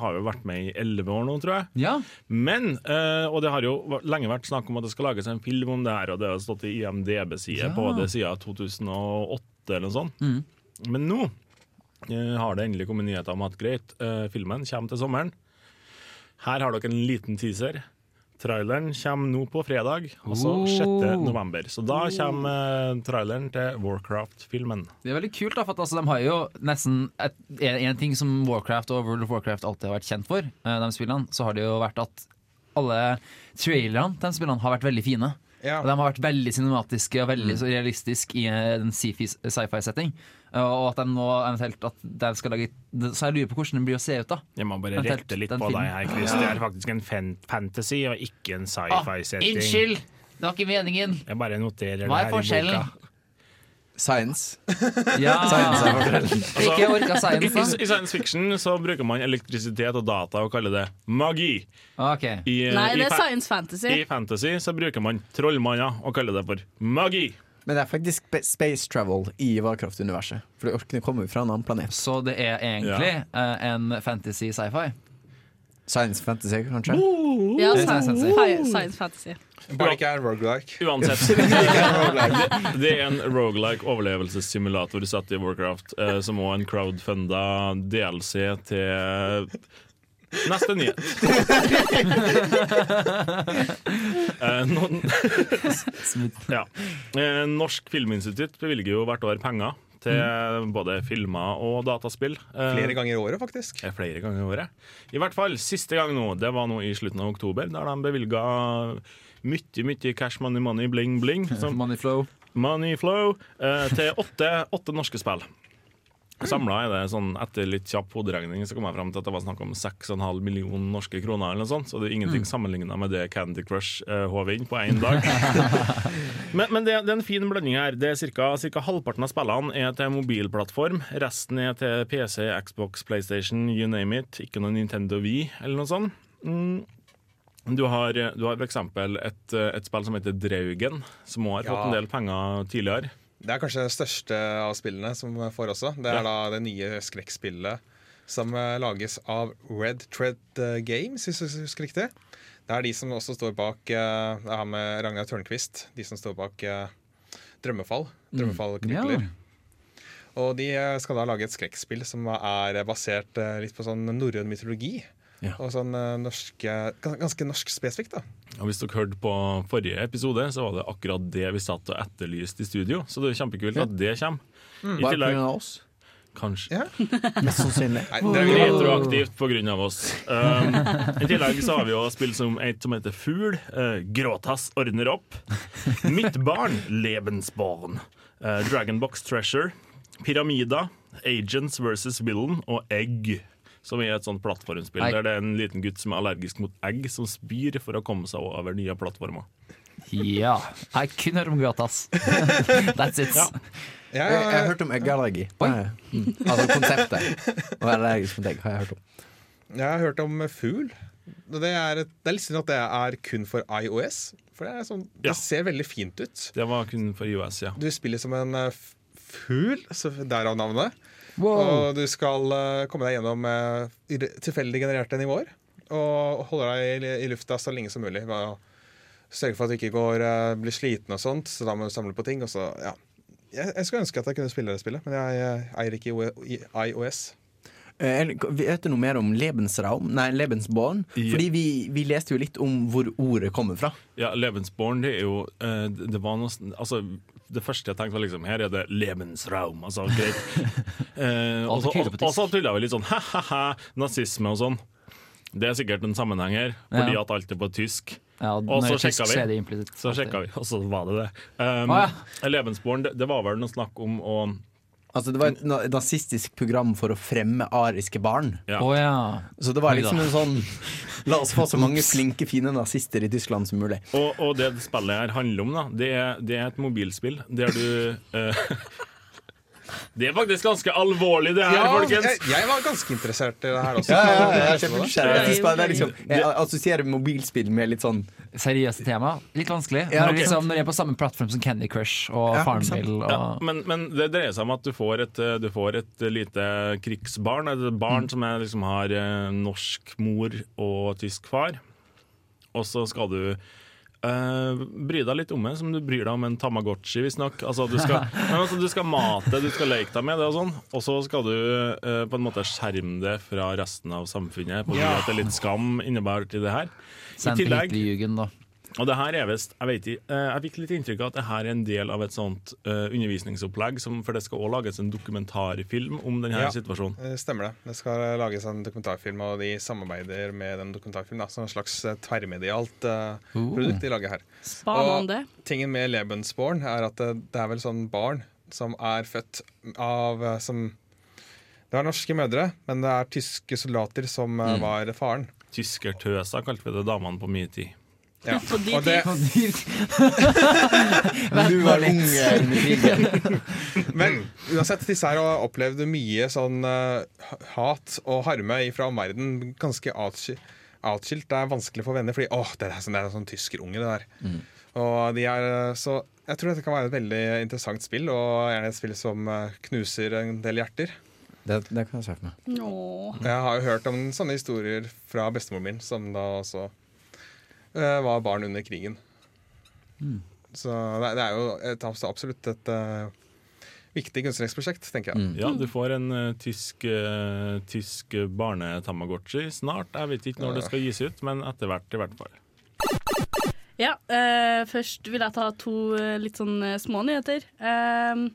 har jo vært med i 11 år nå, tror jeg. Ja. Men, eh, og det har jo lenge vært snakk om at det skal lages en film om det her, og det har stått i IMDb-side Ja. på det siden 2008 eller noe sånt. Mm. Men nå har det endelig kommet nyheter om at greit, eh, filmen kommer til sommeren. Her har dere en liten teaser. Traileren kommer nå på fredag, altså 6. Oh. november. Så da kommer eh, traileren til Warcraft-filmen. Det er veldig kult, da, for at, altså, de har jo nesten et, en, en ting som Warcraft og World of Warcraft alltid har vært kjent for, eh, de spillene, så har det jo vært at alle trailerne til de spillene har vært veldig fine. Ja. Og de har vært veldig cinematiske og veldig mm. realistiske i eh, en sci-fi- sci-fi-setting. og at de nå eventuelt at de skal lage Så jeg lurer på hvordan den blir å se ut, da. Jeg må bare Eventuelt rette litt på filmen. deg her, Chris. Det er faktisk en fantasy og ikke en sci-fi-setting. Ah, Unnskyld! Det var ikke meningen. Jeg bare noterer Hva det er forskjellen? boka. Science. Ja. Science er forskjellen. Ikke orka I, science, da. I science fiction så bruker man elektrisitet og data og kaller det magi. Okay. I, Nei, det er science fantasy. I fantasy så bruker man trollmanner og kaller det for magi. Men det er faktisk space travel i varekraftuniverset For det orkene kommer jo fra en annen planet. Så det er egentlig eh, en fantasy sci-fi? Science fantasy, kanskje? Ja, er science, science fantasy. Bare ikke er roguelike. Uansett. det, det er en roguelike overlevelsessimulator satt i Warcraft, eh, som òg en crowdfunda DLC til Neste nyhet. Eh, ja. Eh, Norsk Filminstitutt bevilger jo hvert år penger til både filmer og dataspill. Eh, Flere ganger i året, faktisk. eh, flere ganger i året. I hvert fall siste gang nå, det var nå i slutten av oktober, der de bevilga mye, mye cash money, money, bling, bling. Som Money flow. Money Flow eh, til åtte, åtte norske spill. Samla er det sånn, etter litt kjapp hoderegning så kom jeg fram til at det var snakk om 6,5 millioner norske kroner. eller noe sånt, Så det er ingenting sammenligna med det Candy Crush eh, håv inn på én dag. men men det, det er en fin blanding her. Det er cirka, cirka Halvparten av spillene er til mobilplattform. Resten er til PC, Xbox, PlayStation, you name it. Ikke noe Nintendo Wii eller noe sånt. Mm. Du har, du har for eksempel et, et spill som heter Draugen, som også har Ja. fått en del penger tidligere. Det er kanskje det største av spillene som får også. Det er Ja. da det nye skrekkspillet som eh, lages av Red Tread eh, Games, hvis jeg husker riktig. Det er de som også står bak eh, Det her med Ragnar Tørnquist. De som står bak Drømmefall. Drømmefall-knykler. Og de skal da lage et skrekkspill som er basert litt på sånn norrøn mytologi. Ja. Og sånn eh, norsk, eh, gans- ganske norsk spesifikt, da. Og Hvis dere hørte på forrige episode, så var det akkurat det vi satt og etterlyste i studio. Så det er kjempekult Ja. at det kommer. I Bare tillegg, pga. oss. Kanskje. Ja. Mest sannsynlig. Nei, dere vil Retroaktivt av oss. Um, I tillegg så har vi jo spill som et som heter Fugl. Uh, Gråtass ordner opp. Mitt barn, Lebensborn. Uh, Dragonbox Treasure. Pyramida. Agents versus Villain og Egg. Som er et sånt plattformspill Nei. der det er en liten gutt som er allergisk mot egg, som spyr for å komme seg over nye plattformer. Ja. Jeg kun hører om gatas. That's it. Ja. Jeg, Jeg, jeg har hørt om eggallergi. Mm. Altså konseptet. Å være allergisk mot egg har jeg hørt om. jeg har hørt om fugl. Det er, et, det er litt synd at det er kun for IOS. For det, er sånn, det Ja. ser veldig fint ut. Det var kun for IOS, ja. Du spiller som en eh, fugl, derav navnet. Wow. Og du skal eh, komme deg gjennom eh, tilfeldig genererte nivåer. Og holde deg i, i lufta så lenge som mulig. Sørge for at du ikke går, eh, blir sliten og sånt. Så da må du samle på ting. Og så, ja. jeg, jeg skulle ønske at jeg kunne spille det spillet, men jeg, eier ikke i- i IOS. Vi Vet du noe mer om Lebensraum? Nei, Lebensborn? Ja. Fordi vi, vi leste jo litt om hvor ordet kommer fra. Ja, Lebensborn, det er jo Det var noe Altså, det første jeg tenkte var liksom Her er det Lebensraum. Altså, greit. Eh, og så- tulla vi litt sånn ha-ha-ha, nazisme og sånn. Det er sikkert en sammenheng her, fordi Ja. at alt er på tysk. Ja, Og så sjekka vi. så sjekka vi, og så var det det. Um, Å, Lebensborn, det, det var vel noe snakk om å Altså Det var et nazistisk program for å fremme ariske barn. ja. Oh, ja. Så det var liksom en sånn La oss få så mange flinke, fine nazister i Tyskland som mulig. Og, og det spillet her handler om, da, det er, det er et mobilspill der du eh, Det er faktisk ganske alvorlig, det her, Ja, folkens. jeg, jeg var ganske interessert i det her også. Ja, ja, ja, jeg assosierer mobilspill med litt sånn Seriøse tema. Litt vanskelig. Ja, når, ok. liksom, når jeg er på samme plattform som Candy Crush og Ja. Farmville. Og, Ja, men, men det dreier seg om at du får et, du får et lite krigsbarn. Et barn som er, liksom har eh, norsk mor og tysk far. Og så skal du eh, bry deg litt om det, som du bryr deg om en Tamagotchi, visstnok. Altså, du, skal- nei, altså, du skal mate, du skal leke deg med det og sånn. Og så skal du uh, på en måte skjerme det fra resten av samfunnet, på grunn av at det er litt skam innebært i det her. Til tillegg Hitlerjugend, da. Og det her er vist, Jeg vet ikke, eh, jeg fikk litt inntrykk av at det her er en del av et sånt uh, undervisningsopplegg, som, for det skal også lages en dokumentarfilm om denne Ja. situasjonen. Det Stemmer det. Det skal lages en dokumentarfilm, og de samarbeider med den dokumentarfilmen. Som en slags eh, tverrmedialt eh, Oh. produkt de lager her. Spanende. Tingen med Lebensborn er at det, det er vel sånn barn som er født av eh, som Det var norske mødre, men det er tyske soldater som mm. var faren. Tyskertøser kalte vi det damene på min tid. Ja. På de Og det, Du var ung eh, under krigen. men uansett, disse her har opplevd mye sånn uh, hat og harme fra omverdenen. Ganske atskilt. Det er vanskelig for venner, fordi åh, det er sånn, det er sånn tyskerunge, det der. Og de er eh, så Jeg tror dette kan være et veldig interessant spill, og gjerne et spill som eh, knuser en del hjerter. Det, det kan jeg svare meg. Nå. Jeg har jo hørt om sånne historier fra bestemoren min, som da også var barn under krigen. Så det, det er jo et, absolutt et eh, viktig kunstneringsprosjekt, tenker jeg. Ja, du får en uh, tysk, uh, tysk barne-Tamagotchi snart. Jeg vet ikke når det skal gis ut, men etter hvert i hvert fall. Ja, uh, først vil jeg ta to eh, litt sånn eh, små nyheter. de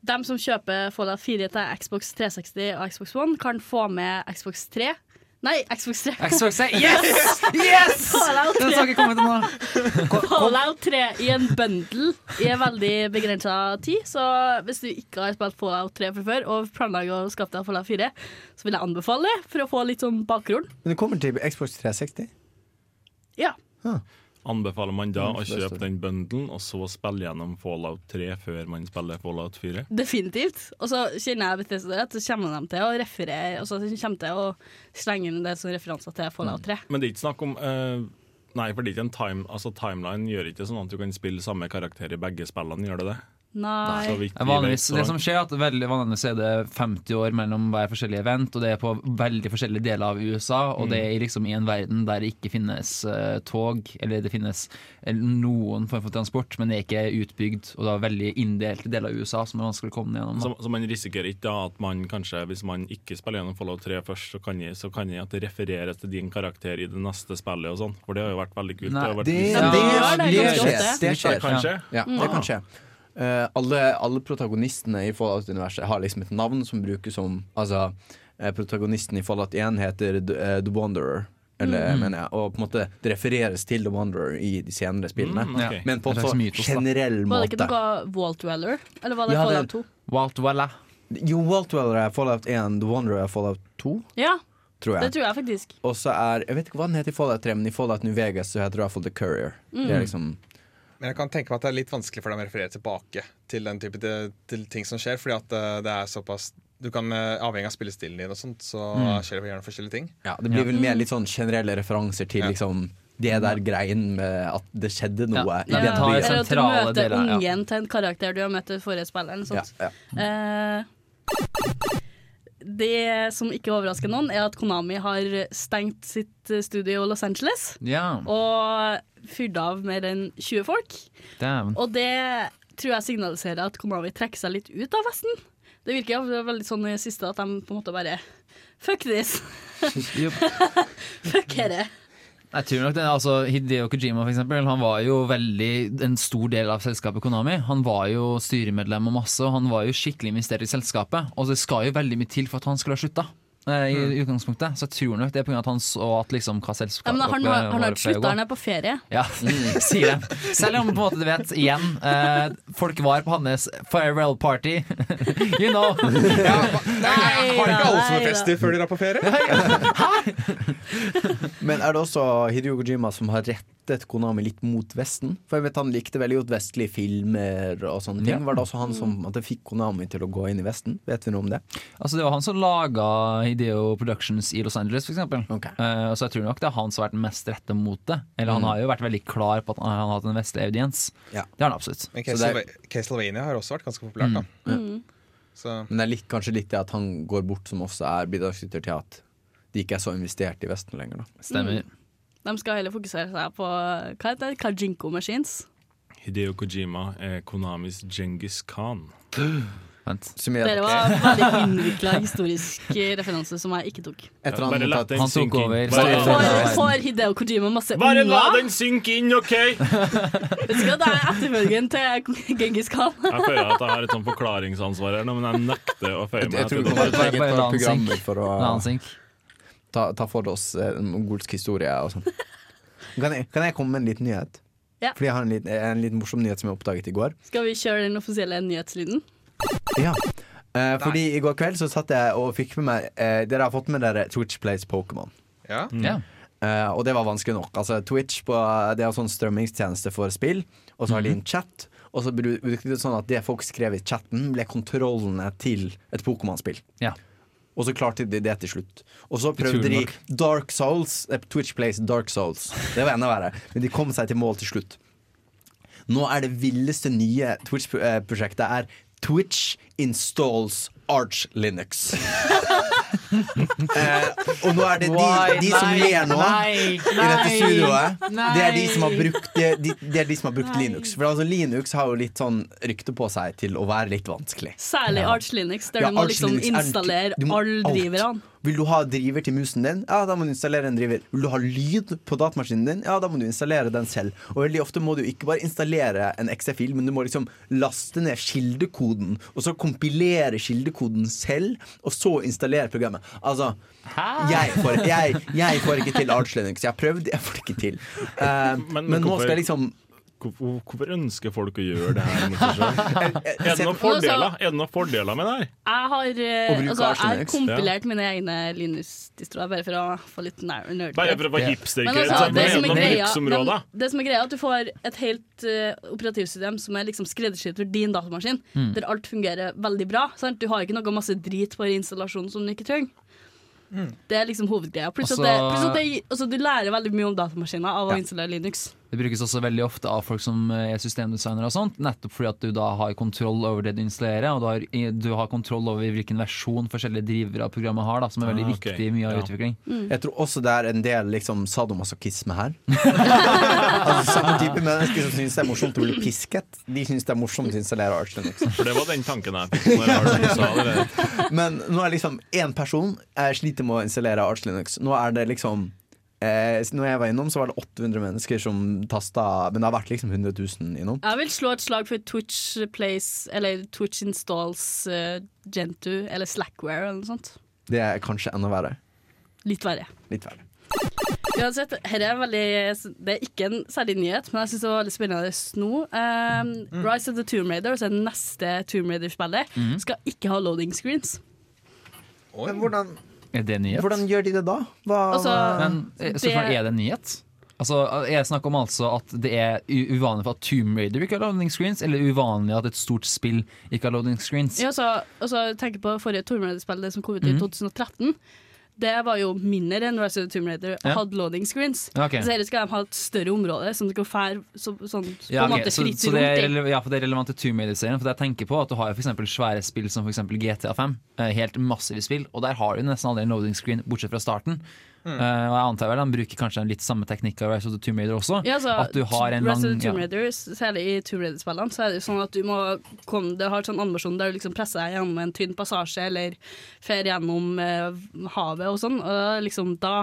dem som kjøper Fallout 4 til Xbox 360 og Xbox One, kan få med Xbox 3. Nei, Xbox 3. Xbox 3. Yes! Yes! Fallout Den 3, skal ikke komme til nå. Fallout 3 i en bundle i en veldig begrensa tid. Så hvis du ikke har spilt Fallout 3 fra før og planlegger å skaffe deg Fallout 4, så vil jeg anbefale det for å få litt sånn bakgrunn. Men det kommer til Xbox 360. Ja. Anbefaler man da Mm, å kjøpe den bundlen, og så spille gjennom Fallout 3 før man spiller Fallout 4? Definitivt. Og så kjenner jeg Bethesda at så kommer de til å referere Og så kommer til å slenge inn det som referanser til Fallout 3. Men det er ikke snakk om uh, Nei, for det er ikke en time, altså timeline gjør ikke sånn at du kan spille samme karakter i begge spillene, gjør det det? Nei. det som skjer er at veldig vanligvis er det 50 år mellom hver forskjellig event, og det er på veldig forskjellige deler av USA, og det er liksom i en verden der det ikke finnes uh, tog, eller det finnes eh, noen form for transport, men det er ikke utbygd, og det er veldig inndelte deler av USA som er vanskelig å komme gjennom. så, så man risikerer ikke da at man kanskje, hvis man ikke spiller gjennom Follow 3 først, så kan, jeg, så kan jeg at det refereres til din karakter i det neste spillet og sånn. For det har jo vært veldig kult. Nei, har vært Det, Ja, det, det gjør det det skjer. Det skjer. Kanskje? Ja, det kan skje. Eh, alle, alle protagonistene i Fallout-universet har liksom et navn som brukes som Altså, eh, protagonisten i Fallout 1 heter The, eh, The Wanderer. Eller, mener jeg, og på en måte det refereres til The Wanderer i de senere spillene. Mm, okay. Men på en sånn generell generell Var det ikke noe Walt Dweller? Eller var det Ja, Fallout 2? Walt Weller. Jo, Walt Weller er Fallout 1, The Wanderer er Fallout 2, Ja, tror det tror jeg faktisk. Og så er Jeg vet ikke hva den heter i Fallout 3, men i Fallout New Vegas så heter det iallfall The Courier. Det Mm. er liksom Men jeg kan tenke meg at det er litt vanskelig for dem å referere tilbake til den type til, til ting som skjer, fordi at eh, det er såpass Du kan, eh, Avhengig av spillestilen din og sånt, så skjer det gjerne forskjellige ting. Ja, det blir vel mer litt sånn generelle referanser til Ja. liksom det der greien med at det skjedde noe Ja, i ja, den ja. byen. Eller at du møter deler, ja. ungen til en karakter du har møtt i forrige ja. Eh, det som ikke overrasker noen, er at Konami har stengt sitt studio i Los Angeles Ja, og fyrt av mer enn 20 folk. Damn. Og det tror jeg signaliserer at Konami trekker seg litt ut av Vesten. Det virker jo veldig sånn i det siste at de på en måte bare Fuck this! Fuck herre. Jeg tror nok det, altså Hideo Kojima for eksempel, han var jo veldig en stor del av selskapet Konami. Han var jo styremedlem og masse, og han var jo skikkelig investert i selskapet. Og det skal jo veldig mye til for at han skulle ha slutta. Eh, I utgangspunktet Så jeg tror nok det er pga. at han så at liksom hva selskapet ja, han, har- han har ikke slutta, han er på ferie. Ja, sier det. Selv om på en måte du vet, igjen eh, Folk var på hans farewell party. you know. Nei, Har ikke alle som er fester før de drar på ferie? Men er det også Hidio Kojima som har rettet Konami litt mot Vesten? For jeg vet han likte veldig godt vestlige filmer og sånne ting. Ja. Var det også han som at det fikk Konami til å gå inn i Vesten? Vet vi noe om det? Altså Det var han som laga Hideo Productions i Los Angeles, f.eks. Okay. Uh, så jeg tror nok det er han som har vært mest retta mot det. Eller han Mm. har jo vært veldig klar på at han har hatt en vestlig audiens. Ja. Det har han absolutt. Men Så det er- Castleva- Castlevania har også vært ganske populært. da Mm. Så Men det er litt, kanskje litt det at han går bort, som også er bidragsyter til at de ikke er så investert i Vesten lenger. Da. Stemmer. De skal heller fokusere seg på hva heter det? Kajinko Machines. Hideo Kojima er Konamis Genghis Khan. Dere at var veldig innvikla historisk referanse som jeg ikke tok. etter Bare han la den Han tok synke inn. Får, Hideo Kojima masse bare la den synke inn, OK? Du hva, Det er etterfølgen til Genghis Khan. jeg føler at jeg har et sånn forklaringsansvar her nå, men jeg nekter å føye meg jeg tror det. var Bare et eget par programmer for å La han synke. Ta, ta for oss eh, en mongolsk historie og sånn. Kan jeg, kan jeg komme med en liten nyhet? Ja. Fordi jeg har en liten, en liten morsom nyhet som jeg oppdaget i går. Skal vi kjøre den offisielle nyhetslyden? Ja. Eh, fordi i går kveld så satt jeg og fikk med meg eh, Dere har fått med dere Twitch Plays Pokémon. ja. Ja. Eh, og det var vanskelig nok. Altså Twitch på, Det er sånn strømmingstjeneste for spill, og så har de en chat. Og så bru- brukte de det sånn at det folk skrev i chatten, ble kontrollene til et Pokémon-spill. Ja. Og så klarte de det til slutt. Og så prøvde de. Dark Souls. eh, Twitch Plays Dark Souls. Det var enda verre. Men de kom seg til mål til slutt. Nå er det villeste nye Twitch-prosjektet er Twitch installs Arch Linux. eh, og nå er det de, de som ler nå i dette studioet, det er de som har brukt, det, de, de som har brukt Linux. For altså Linux har jo litt sånn rykte på seg til å være litt vanskelig. Særlig Arch Linux, der Ja, du må Arch liksom er- installere All alle driverne. Vil du ha driver til musen din? Ja, da må du installere en driver. Vil du ha lyd på datamaskinen din? Ja, da må du installere den selv. Og veldig ofte må du ikke bare installere en XE-fil, men du må liksom laste ned kildekoden, og så kompilere kildekoden selv, og så installere programmet. Altså, jeg får, jeg, jeg får ikke til Arch Linux. Jeg har prøvd, jeg får det ikke til. Uh, Men- men, men nå skal jeg liksom Hvorfor, hvorfor ønsker folk å gjøre det her? mot seg selv? Er det noen fordeler, er det noen fordeler med det her? Jeg har, eh, altså, jeg har Linux, kompilert mine egne Linux-distroer, bare for å få litt ner- nerd. Bare for å være. Men altså, det, som er greia, men det som er greia er at du får et helt uh, operativsystem som er liksom skreddersydd for din datamaskin, Mm. der alt fungerer veldig bra. Sant? Du har ikke noe masse drit på installasjonen som du ikke trenger. Mm. Det er liksom hovedgreia. Pluss at, det, pluss at det, altså, du lærer veldig mye om datamaskiner av å installere Linux. Det brukes også veldig ofte av folk som er systemdesignere og sånt, nettopp fordi at du da har kontroll over det du installerer, og du har, du har kontroll over hvilken versjon forskjellige drivere av programmet har, da, som er veldig Ah, okay. viktig i mye av Ja. utvikling. jeg tror også det er en del liksom sadomasochisme her. altså Samme type mennesker som syns det er morsomt å bli pisket, de syns det er morsomt å installere Arch Linux. For det var den tanken jeg fikk? Men nå er liksom én person jeg sliter med å installere Arch Linux. Nå er det liksom Eh, når jeg var innom, så var det 800 mennesker som tasta Men det har vært liksom 100 000 innom. Jeg vil slå et slag for Twitch Plays, eller Twitch Installs uh, Gentoo, eller Slackware eller noe sånt. Det er kanskje enda verre. Litt verre. Litt verre. Uansett, her er veldig, det er ikke en særlig nyhet, men jeg syns det var veldig spennende nå. Um, Rise of the Tomb Raider, altså neste Tomb Raider-spillet, skal ikke ha loading screens. Men hvordan, Er det nyhet? hvordan gjør de det da? Hva, Altså, Men eh, så det- er det nyhet? Altså, er det snakk om altså at det er uvanlig for at Tomb Raider ikke har loading screens, eller uvanlig at et stort spill ikke har loading screens? Ja, altså, altså, tenk på forrige Tomb Raider-spill, det som kom ut i Mhm. 2013. Det var jo mindre enn Rise of the Tomb Raider og hadde loading screens. Okay. Så her skal de ha et større område som skal fære så, sånn, på Ja, en måte så, fritt så det er, rundt ja, for det er relevant til Tomb Raider-serien. For jeg tenker på at Du har eksempel svære spill som for eksempel GTA 5. eh, Helt massive spill. Og der har du nesten aldri en loading screen, bortsett fra starten. Mm. Uh, og jeg antar vel han bruker kanskje en litt samme teknikk av Rise of the Tomb Raider også. Ja, så, at du har en Rise of the Tomb ja. Særlig i Tomb Raider-spillene, så er det jo sånn at du må komme Det har sånn animasjon der du liksom presser deg gjennom en tynn passasje eller fer gjennom eh, havet og sånn. Og liksom da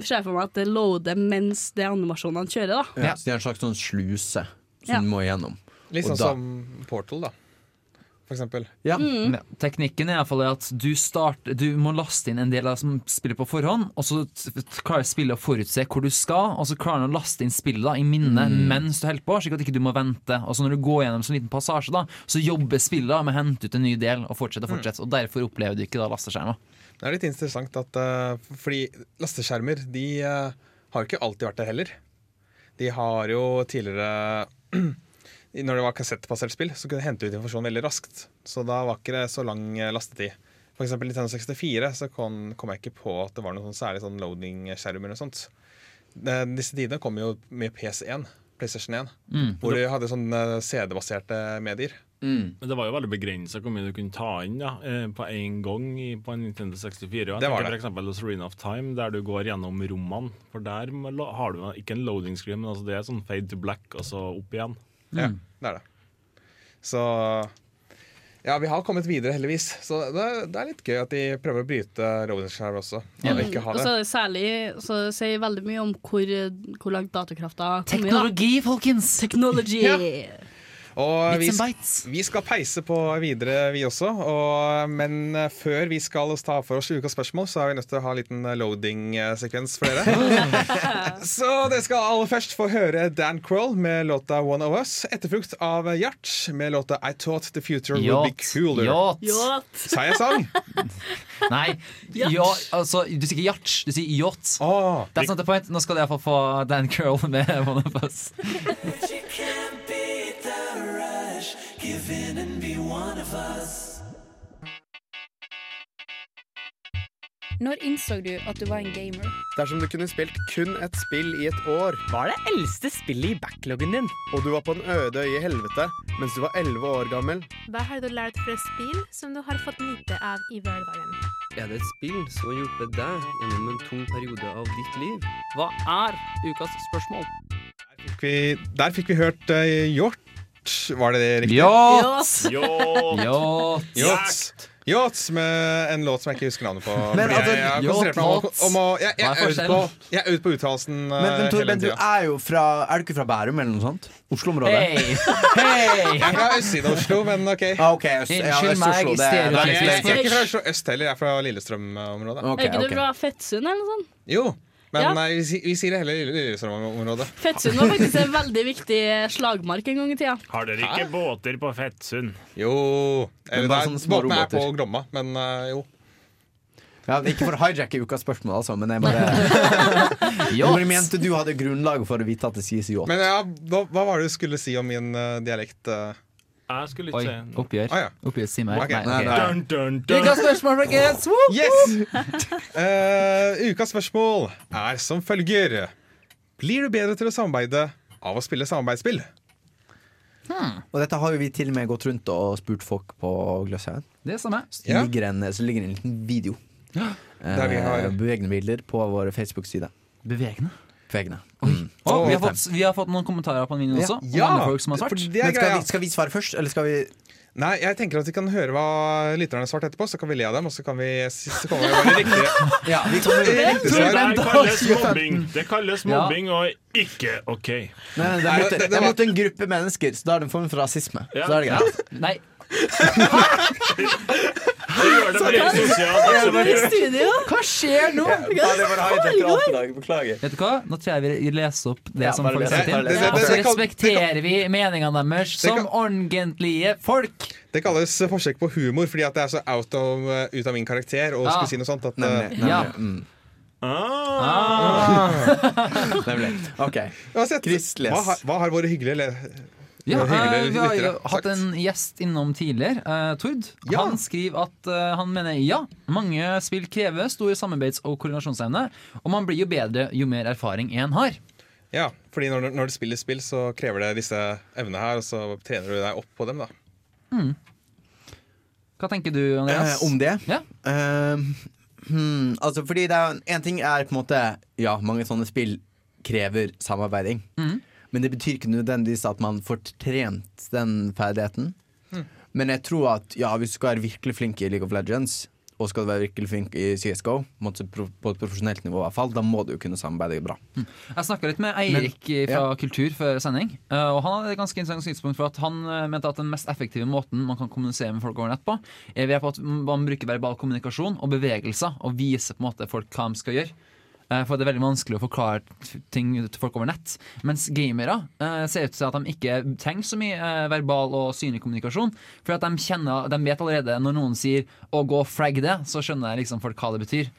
ser jeg for meg at det loader mens det animasjonene kjører, da. ja, så de har en slags sånn sluse som Ja. du må igjennom. Litt sånn som Portal, da. For eksempel. Ja. Mm. Ja, teknikken er i hvert fall at du, start, du må laste inn en del av som spiller på forhånd, og så klarer spillet å forutse hvor du skal, og så klarer han å laste inn spillet da, i minnet mens du holder på, slik at ikke du må vente. Og så når du går gjennom en sånn liten passasje, da, så jobber spillet da med å hente ut en ny del og fortsette og fortsette. Og derfor opplever du ikke da lasteskjermer. Det er litt interessant at uh, Fordi lasteskjermer de uh, har jo ikke alltid vært der heller. De har jo tidligere Når det var kassettbasert spill, så kunne du hente ut informasjon veldig raskt. Så da var ikke det så lang eh, lastetid. For eksempel i Nintendo 64 så kom, kom jeg ikke på at det var noen sånn særlig sånn loading-skjermer og sånt. Eh, Disse tidene kom jo med PS1, PlayStation 1, Mm. hvor de hadde sånne CD-baserte medier. Mm. Men det var jo veldig begrensa hvor mye du kunne ta inn ja, eh, på én gang i, på en Nintendo 64. Ja. Det var det. for eksempel Serena of Time, der du går gjennom rommene. For der har du ikke en loading screen, men altså det er sånn fade to black, og så opp igjen. Ja, det er det. Så ja, vi har kommet videre, heldigvis. Så det, det er litt gøy at de prøver å bryte loading-skjerm også. Og ikke ha Og så er det særlig så det sier veldig mye om hvor, hvor langt datakrafta kommer. Teknologi, folkens! Teknologi! Ja. Og vi, vi skal peise på videre, vi også. Og, men eh, før vi skal ta for oss ukas spørsmål, så er vi nødt til å ha en liten eh, loading-sekvens for dere. så dere skal aller først få høre Dan Kroll med låta One of Us, etterfulgt av Hjert med låta I Thought The Future Would Be Cooler. Yacht. Sa jeg sang? Nei, ja, altså, du sier ikke hjert du sier yacht. That's not the point. Nå skal du iallfall få Dan Kroll med One of Us. Når innså du at du var en gamer? Dersom du kunne spilt kun et spill i et år, Hva er det eldste spillet i backloggen din? og du var på en øde øye i helvete mens du var 11 år gammel, Hva har du lært fra spill som du har fått nyte av i hverdagen? Er det et spill som har hjulpet deg gjennom en tung periode av ditt liv? Hva er ukas spørsmål? fikk vi, der fikk vi hørt uh, Hjort. Var det det riktig? Yacht! Yacht. Yacht! Yachts. Yachts med en låt som jeg ikke husker navnet på. Men altså, jeg, jeg har om, om å Jeg, jeg, er ute på, jeg er ute på uttalelsen uh, Men, men hele Torben, du er jo fra Er du ikke fra Bærum eller noe sånt? Oslo-området? Hei! Hei! Jeg er fra østsiden av Oslo, men OK. Ah, ok, øst, ja, meg, Oslo, det, det det, jeg, er ikke fra Oslo øst heller, jeg er fra Lillestrøm-området. Okay, er ikke du fra Fettsund eller noe sånt? Jo, men Ja. nei, vi, vi sier det heller i Lillestrøm-området. Fettsund var faktisk en veldig viktig slagmark en gang i tida. Har dere ikke båter på Fettsund? Jo Eller det er- sånn små Båtene er på. Glomma, men uh, jo. Ja, ikke for å hijacke ukas spørsmål, altså, men jeg bare Hvor mente du hadde grunnlag for å vite at det sies yacht? Men ja, hva, hva var det du skulle si om min uh, dialekt? uh? Jeg skulle Oi, ikke si oppgjør. Ah, ja. Oppgjør, si meg. Ok. Nei, ok. Dun, dun, dun. Ukas spørsmål, folkens! Woo! Yes! Eh, ukas spørsmål er som følger. Blir du bedre til å samarbeide av å spille samarbeidsspill? Og dette har jo vi til og med gått rundt og spurt folk på Gløshaugen. Det samme. Så det Ja. ligger en, så ligger en liten video. Der vi har- Eh, bevegende bilder på vår Facebook-side. Bevegende. Veggene. Oi. Mm. Å, vi, har fått, vi har fått noen kommentarer på den videoen også. Ja, Om andre folk som har svart. det skal vi, skal vi svare først, eller skal vi Nei, jeg tenker at vi kan høre hva lytterne har svart etterpå, så kan vi le av dem, og så kan vi så kommer vi bare riktig. Ja, vi kommer Riktig Det svar. der kalles mobbing. Det kalles Ja. mobbing og ikke OK. Nei, nei, det er mot, det- det det er mot en gruppe mennesker, så da er det en form for rasisme. Ja. Så er det greit. Nei. Hva skjer nå? Vet du hva? Nå tror jeg vi leser opp det Ja, som folk sier til. Og så respekterer vi meningene deres som ordentlige folk. Det kalles forsøk på humor, fordi at det er så out of, uh, ut av min karakter å Ah. skulle si noe sånt. At, Nemlig. nemlig. Ja. Mm, Ah. nemlig. OK. uansett, hva, har- hva har våre hyggelige Ja, eh, vi har jo hatt en gjest innom tidligere, uh, Tord. Ja. Han skriver at uh, han mener ja, mange spill krever stor samarbeids- og koordinasjonsevne, og man blir jo bedre jo mer erfaring en har. Ja, fordi når, når du spiller spill, så krever det disse evnene her, og så trener du deg opp på dem, da. Hva tenker du, Andreas? Eh, om det? Ja. Eh, hmm, altså, fordi det er en ting er på en måte Ja, mange sånne spill krever samarbeiding. Mhm. Men det betyr ikke nødvendigvis at man får trent den ferdigheten. Mm. Men jeg tror at ja, hvis du skal være virkelig flink i League of Legends, og skal du være virkelig flink i CSGO, på et profesjonelt nivå, i hvert fall, da må du jo kunne samarbeide bra. Jeg snakka litt med Eirik fra Kultur før sending. eh, Og Han hadde et ganske interessant synspunkt for at han eh, mente at den mest effektive måten man kan kommunisere med folk over nett på, er ved at man bruker verbal kommunikasjon og bevegelser og viser på en måte folk hva de skal gjøre. Eh, For det er veldig vanskelig å forklare ting til folk over nett. Mens gamere eh, ser ut til at de ikke trenger så mye eh, verbal og synlig kommunikasjon. For at de, kjenner, de vet allerede når noen sier 'å gå frag det', så skjønner liksom folk hva det betyr.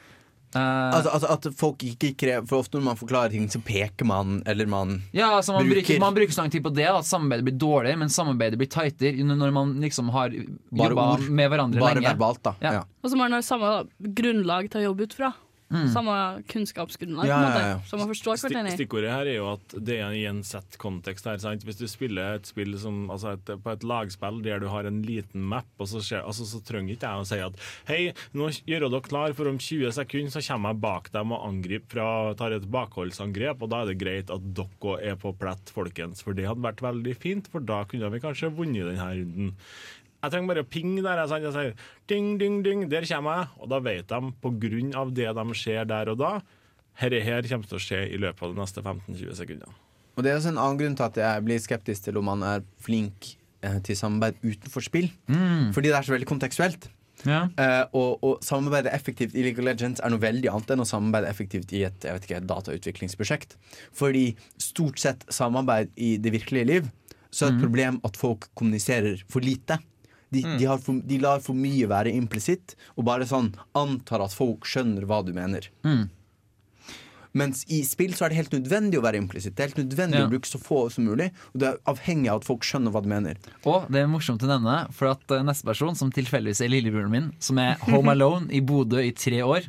Uh, Altså, altså At folk ikke krever For ofte når man forklarer ting, så peker man, eller man Ja, altså man bruker, bruker- man bruker så lang tid på det at samarbeidet blir dårligere, men samarbeidet blir tightere når man liksom har Bare jobba med hverandre Bare lenge. verbalt, da. Ja. Ja. Og så må man ha samme grunnlag til å jobbe ut fra. Mm. Samme kunnskapsgrunnlag, Ja, ja, ja. Så man forstår hverandre. stikkordet her er jo at det er i en sett kontekst her. Sant? Hvis du spiller et spill som, altså et, på et lagspill der du har en liten map, og så, skjer, altså, så trenger ikke jeg å si at hei, nå gjør dere klar, for om 20 sekunder så kommer jeg bak dem og angriper fra, tar et bakholdsangrep, og da er det greit at dere er på plett, folkens. For det hadde vært veldig fint, for da kunne vi kanskje vunnet denne runden. Jeg trenger bare å pinge der. Jeg, jeg sier ding, ding, ding, der kommer jeg. Og da vet de, på grunn av det de ser der og da, herre her kommer til å skje i løpet av de neste 15-20 sekundene. Og det er også en annen grunn til at jeg blir skeptisk til om man er flink eh, til samarbeid utenfor spill. Mm. Fordi det er så veldig kontekstuelt. Ja. Uh, og, og samarbeide effektivt i League of Legends er noe veldig annet enn å samarbeide effektivt i et, jeg vet ikke, et datautviklingsprosjekt. Fordi stort sett samarbeid i det virkelige liv, så er det et mm. problem at folk kommuniserer for lite. De, Mm. de, har for, de lar for mye være implisitt, og bare sånn antar at folk skjønner hva du mener. Mm. Mens i spill så er det helt nødvendig å være implisitt. Det er helt nødvendig Ja. å bruke så få som mulig, og det er avhengig av at folk skjønner hva du mener. Og det er morsomt å nevne, for at eh, neste person, som tilfeldigvis er lillebroren min, som er home alone i Bodø i tre år,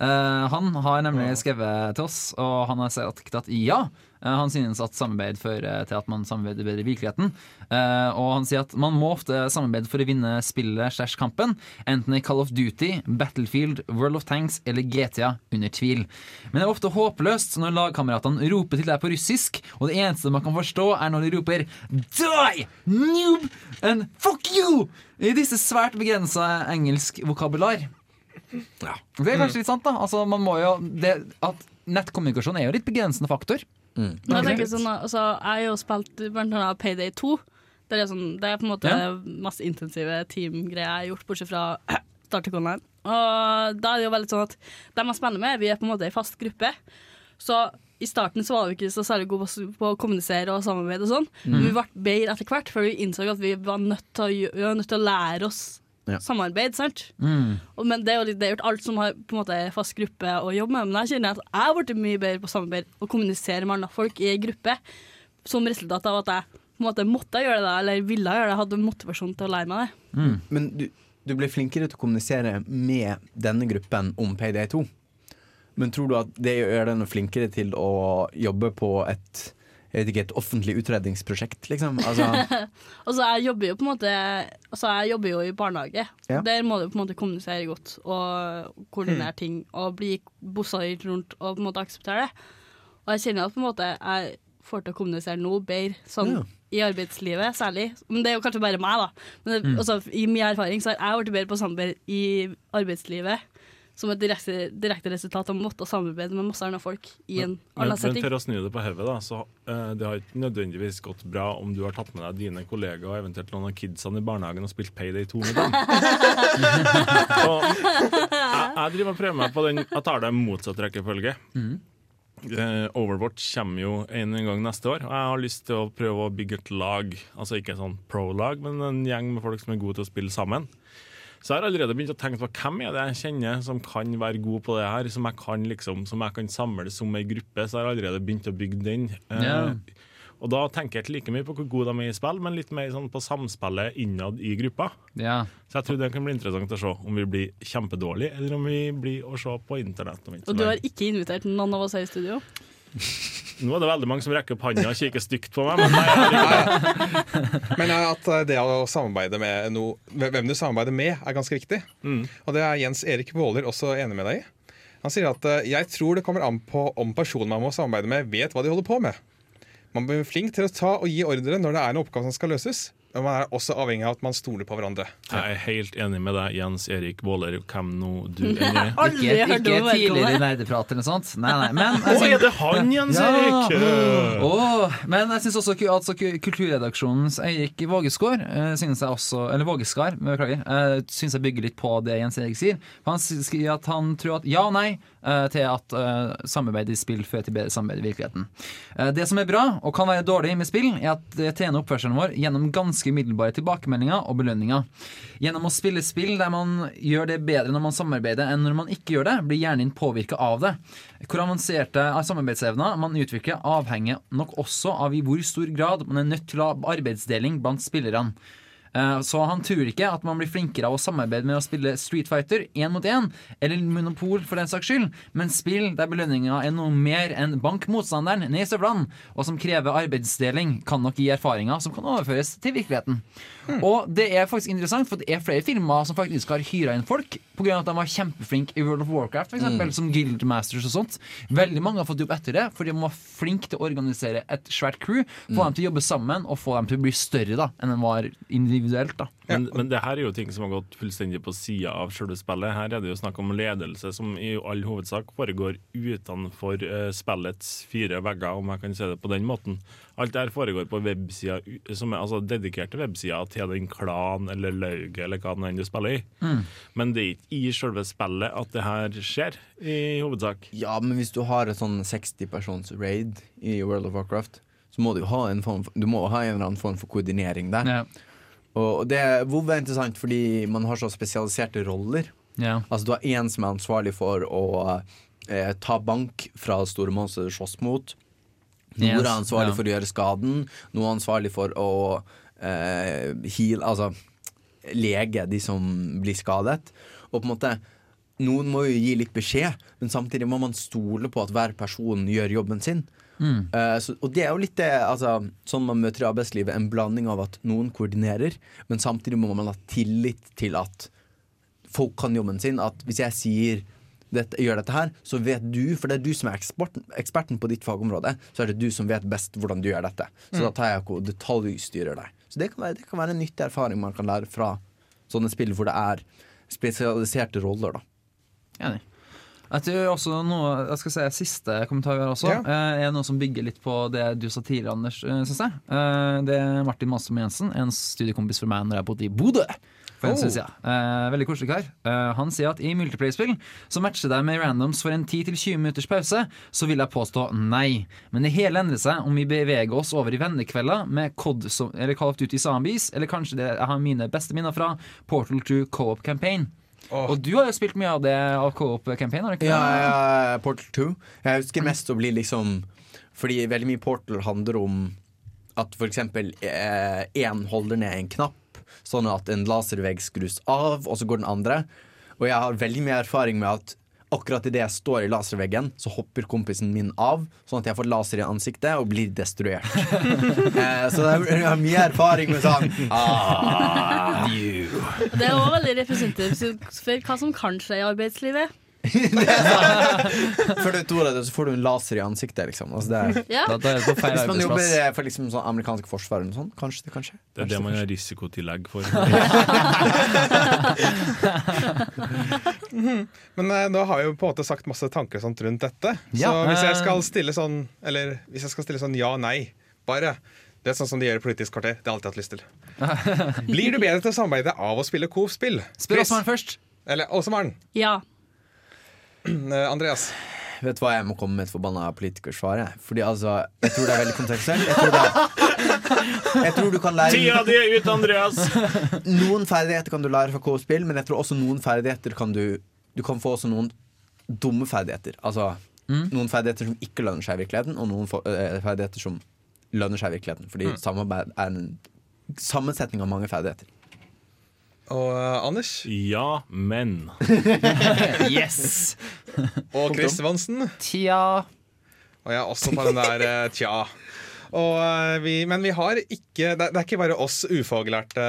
uh, han har nemlig skrevet til oss, og han har sagt at ja. Eh, Han synes at samarbeid fører til at man samarbeider bedre i virkeligheten. Eh, og han sier at man må ofte samarbeide for å vinne spillet slash kampen, enten i Call of Duty, Battlefield, World of Tanks eller GTA, under tvil. Men det er ofte håpløst når lagkameratene roper til deg på russisk, og det eneste man kan forstå, er når de roper 'die! Noob! and fuck you!' i disse svært begrensa engelsk vokabular. Ja. Det er kanskje litt sant, da. Altså, man må jo, det, at Nettkommunikasjon er jo litt begrensende faktor. Men jeg tenker sånn, altså, jeg har jo spilt blant annet Payday 2. Det er, sånn, det er på en måte Ja. masse intensive teamgreier jeg har gjort, bortsett fra Startic Online. Og da er det jo veldig sånn at dem jeg spiller med, vi er på en måte i fast gruppe. Så i starten så var vi ikke så særlig gode på, å kommunisere og samarbeide og sånn. Men vi ble bedre etter hvert, for vi innså at vi var nødt til å, vi var nødt til å lære oss Ja. samarbeid, sant? Mm. Og, men det er jo litt, det er gjort alt som har på en måte fast gruppe å jobbe med. Men jeg kjenner at jeg har blitt mye bedre på samarbeid og kommunisere med andre folk i gruppe som resultat av at jeg på en måte måtte gjøre det, eller ville gjøre det, hadde motivasjon til å lære meg det. Mm. Men du, du ble flinkere til å kommunisere med denne gruppen om Payday 2. Men tror du at det gjør deg noe flinkere til å jobbe på et jeg vet ikke, et offentlig utredningsprosjekt, liksom? Altså, Og så jeg jobber jo på en måte Altså jeg jobber jo i barnehage. Ja. Der må du på en måte kommunisere godt og koordinere ting og bli bossa rundt og på en måte akseptere det. Og jeg kjenner at på en måte jeg får til å kommunisere noe bedre sånn Ja. i arbeidslivet særlig. Men det er jo kanskje bare meg, da. Men det, Mm. altså, i min erfaring så har jeg blitt bedre på samarbeid i arbeidslivet. Som et direkte, direkte resultat av å måtte samarbeide med masse andre folk i en annen annen men setting. for å snu det på hodet, da, så uh, det har ikke nødvendigvis gått bra om du har tatt med deg dine kollegaer og eventuelt noen av kidsene i barnehagen og spilt Payday 2 med dem. så jeg, jeg driver og prøver meg på den Jeg tar det i motsatt rekkefølge. Eh, Overwatch kommer jo en gang neste år, og jeg har lyst til å prøve å bygge et lag. Altså ikke sånn pro-lag, men en gjeng med folk som er gode til å spille sammen. Så jeg har allerede begynt å tenke på hvem er det jeg kjenner som kan være god på det her, som jeg kan, liksom, som jeg kan samle som ei gruppe. Så jeg har allerede begynt å bygge den. Yeah. Og da tenker jeg ikke like mye på hvor gode de er i spill, men litt mer sånn på samspillet innad i gruppa. Ja. Så jeg tror det kan bli interessant å se om vi blir kjempedårlige, eller om vi blir å se på internett. om ikke så Og du har ikke invitert noen av oss her i studio? Nå er det veldig mange som rekker opp hånda og kikker stygt på meg, men. Men at eh, det å samarbeide med noe Hvem du samarbeider med, er ganske viktig. Mm. Og det er Jens Erik Våler også enig med deg i. Han sier at eh, jeg tror det kommer an på om personen man må samarbeide med, vet hva de holder på med. Man blir flink til å ta og gi ordre når det er en oppgave som skal løses. Men man er også avhengig av at man stoler på hverandre. Jeg er helt enig med deg, Jens Erik Våler, hvem nå du er. Ikke, ikke tidligere nerdeprat eller noe sånt. Nei, nei, men Å, er det han, Jens Erik? Oh, men jeg syns også at altså, Kulturredaksjonens Eirik Vågesgaard uh, synes jeg også Eller Vågeskar, beklager. syns synes jeg bygger litt på det Jens Erik sier. Han skriver at han tror at ja og nei eh, til at eh, samarbeid i spill fører til bedre samarbeid i virkeligheten. Eh, det som er bra, og kan være dårlig med spill, er at det trener oppførselen vår gjennom ganske umiddelbare tilbakemeldinger og belønninger. Gjennom å spille spill der man gjør det bedre når man samarbeider enn når man ikke gjør det, blir hjernen påvirka av det. Hvor avanserte samarbeidsevner man utvikler, avhenger nok også av i hvor stor grad man er nødt til å ha arbeidsdeling blant spillerne. Eh, Så han tror ikke at man blir flinkere av å samarbeide med å spille Street Fighter én mot én, eller Monopol for den saks skyld, men spill der belønninga er noe mer enn bank motstanderen ned i støvlene, og som krever arbeidsdeling, kan nok gi erfaringer som kan overføres til virkeligheten. Og det er faktisk interessant, for det er flere filmer som faktisk har hyra inn folk pga. at de var kjempeflinke i World of Warcraft, for eksempel, som Guildmasters og sånt. Veldig mange har fått jobb etter det, fordi de var flinke til å organisere et svært crew, få dem til å jobbe sammen og få dem til å bli større da enn de var individuelt. da Men, men det her er jo ting som har gått fullstendig på sida av selve spillet. Her er det jo snakk om ledelse som i all hovedsak foregår utenfor uh, spillets fire vegger, om jeg kan si det på den måten. Alt det her foregår på websider, som er altså dedikerte websider til den klan eller lauget eller hva det enn du spiller i. Mm. Men det er ikke i selve spillet at det her skjer, i hovedsak. Ja, men hvis du har et sånn 60 persons raid i World of Warcraft, så må du jo ha en form for, du må ha en eller annen form for koordinering der. Ja. Og det WoW er interessant fordi man har så spesialiserte roller. Ja. Altså Du har én som er ansvarlig for å eh, ta bank fra store monstre du slåss mot. Noen Yes, er ansvarlig ja. for å gjøre skaden. Noen er ansvarlig for å eh, heal, altså lege de som blir skadet. Og på en måte Noen må jo gi litt beskjed, men samtidig må man stole på at hver person gjør jobben sin. Mm. Uh, så, og det er jo litt det altså, sånn man møter i arbeidslivet, en blanding av at noen koordinerer, men samtidig må man ha tillit til at folk kan jobben sin. At hvis jeg sier dette, gjør dette her, så vet du, for det er du som er eksperten, eksperten på ditt fagområde, så er det du som vet best hvordan du gjør dette. Så Mm. da tar jeg ikke og detaljstyrer deg. Så det kan, være, det kan være en nyttig erfaring man kan lære fra sånne spill hvor det er spesialiserte roller, da. Enig. Jeg tror også noe Jeg skal si siste kommentar her også. Ja. eh, Er noe som bygger litt på det du sa tidligere, Anders. eh, Synes jeg. Eh, Det er Martin Masum Jensen, en studiekompis for meg når jeg bodde i Bodø. For en Oh. Eh, veldig koselig kar. Eh, han sier at i multiplayer-spill så matcher deg med randoms for en 10-20 minutters pause, så vil jeg påstå nei. Men det hele endrer seg om vi beveger oss over i vennekvelder med COD som, eller Call of Duty Zombies, eller kanskje det jeg har mine beste minner fra Portal 2 Co-op Campaign. Og du har jo spilt mye av det Co-op har du ikke? Ja, ja, Portal 2. Jeg husker mest å bli liksom Fordi veldig mye Portal handler om at for eksempel eh, holder ned en knapp, sånn at en laservegg skrus av, og så går den andre. Og jeg har veldig mye erfaring med at akkurat idet jeg står i laserveggen, så hopper kompisen min av, sånn at jeg får laser i ansiktet og blir destruert. eh, så jeg har mye erfaring med sånn ah, you. Det er òg veldig representativt for hva som kan skje i arbeidslivet. Før du tror det, så får du en laser i ansiktet, liksom. Altså, det er, Ja. Da, da er på feil Hvis man jobber eh, for liksom sånn amerikansk forsvar eller noe sånt, kanskje det kan skje. Det er det man har risikotillegg for. Men eh, nå har jeg jo på en måte sagt masse tanker sånt rundt dette. Ja, så hvis jeg eh. skal stille sånn Eller hvis jeg skal stille sånn ja-nei, bare Det er sånn som de gjør i Politisk kvarter. Det har jeg alltid hatt lyst til. Blir du bedre til å samarbeide av å spille Coop-spill? Spør? Åsmaren først. Eller Åsemaren. Ja. Eh, Andreas. Vet du hva, jeg må komme med et forbanna politikersvar. jeg. Fordi altså, jeg tror det er veldig kontekstuelt. Jeg tror, det er, jeg tror du kan lære Tida di er ute, Andreas! Noen ferdigheter kan du lære fra K-spill, men jeg tror også noen ferdigheter kan du Du kan få også noen dumme ferdigheter. Altså noen ferdigheter som ikke lønner seg i virkeligheten, og noen eh, ferdigheter som lønner seg i virkeligheten. Fordi samarbeid er en sammensetning av mange ferdigheter. Og uh, Anders. Ja, men Yes! Og Chris Vansen. Tja. Og jeg er også på den der uh, tja. Og, eh, vi, men vi har ikke det, det er ikke bare oss ufaglærte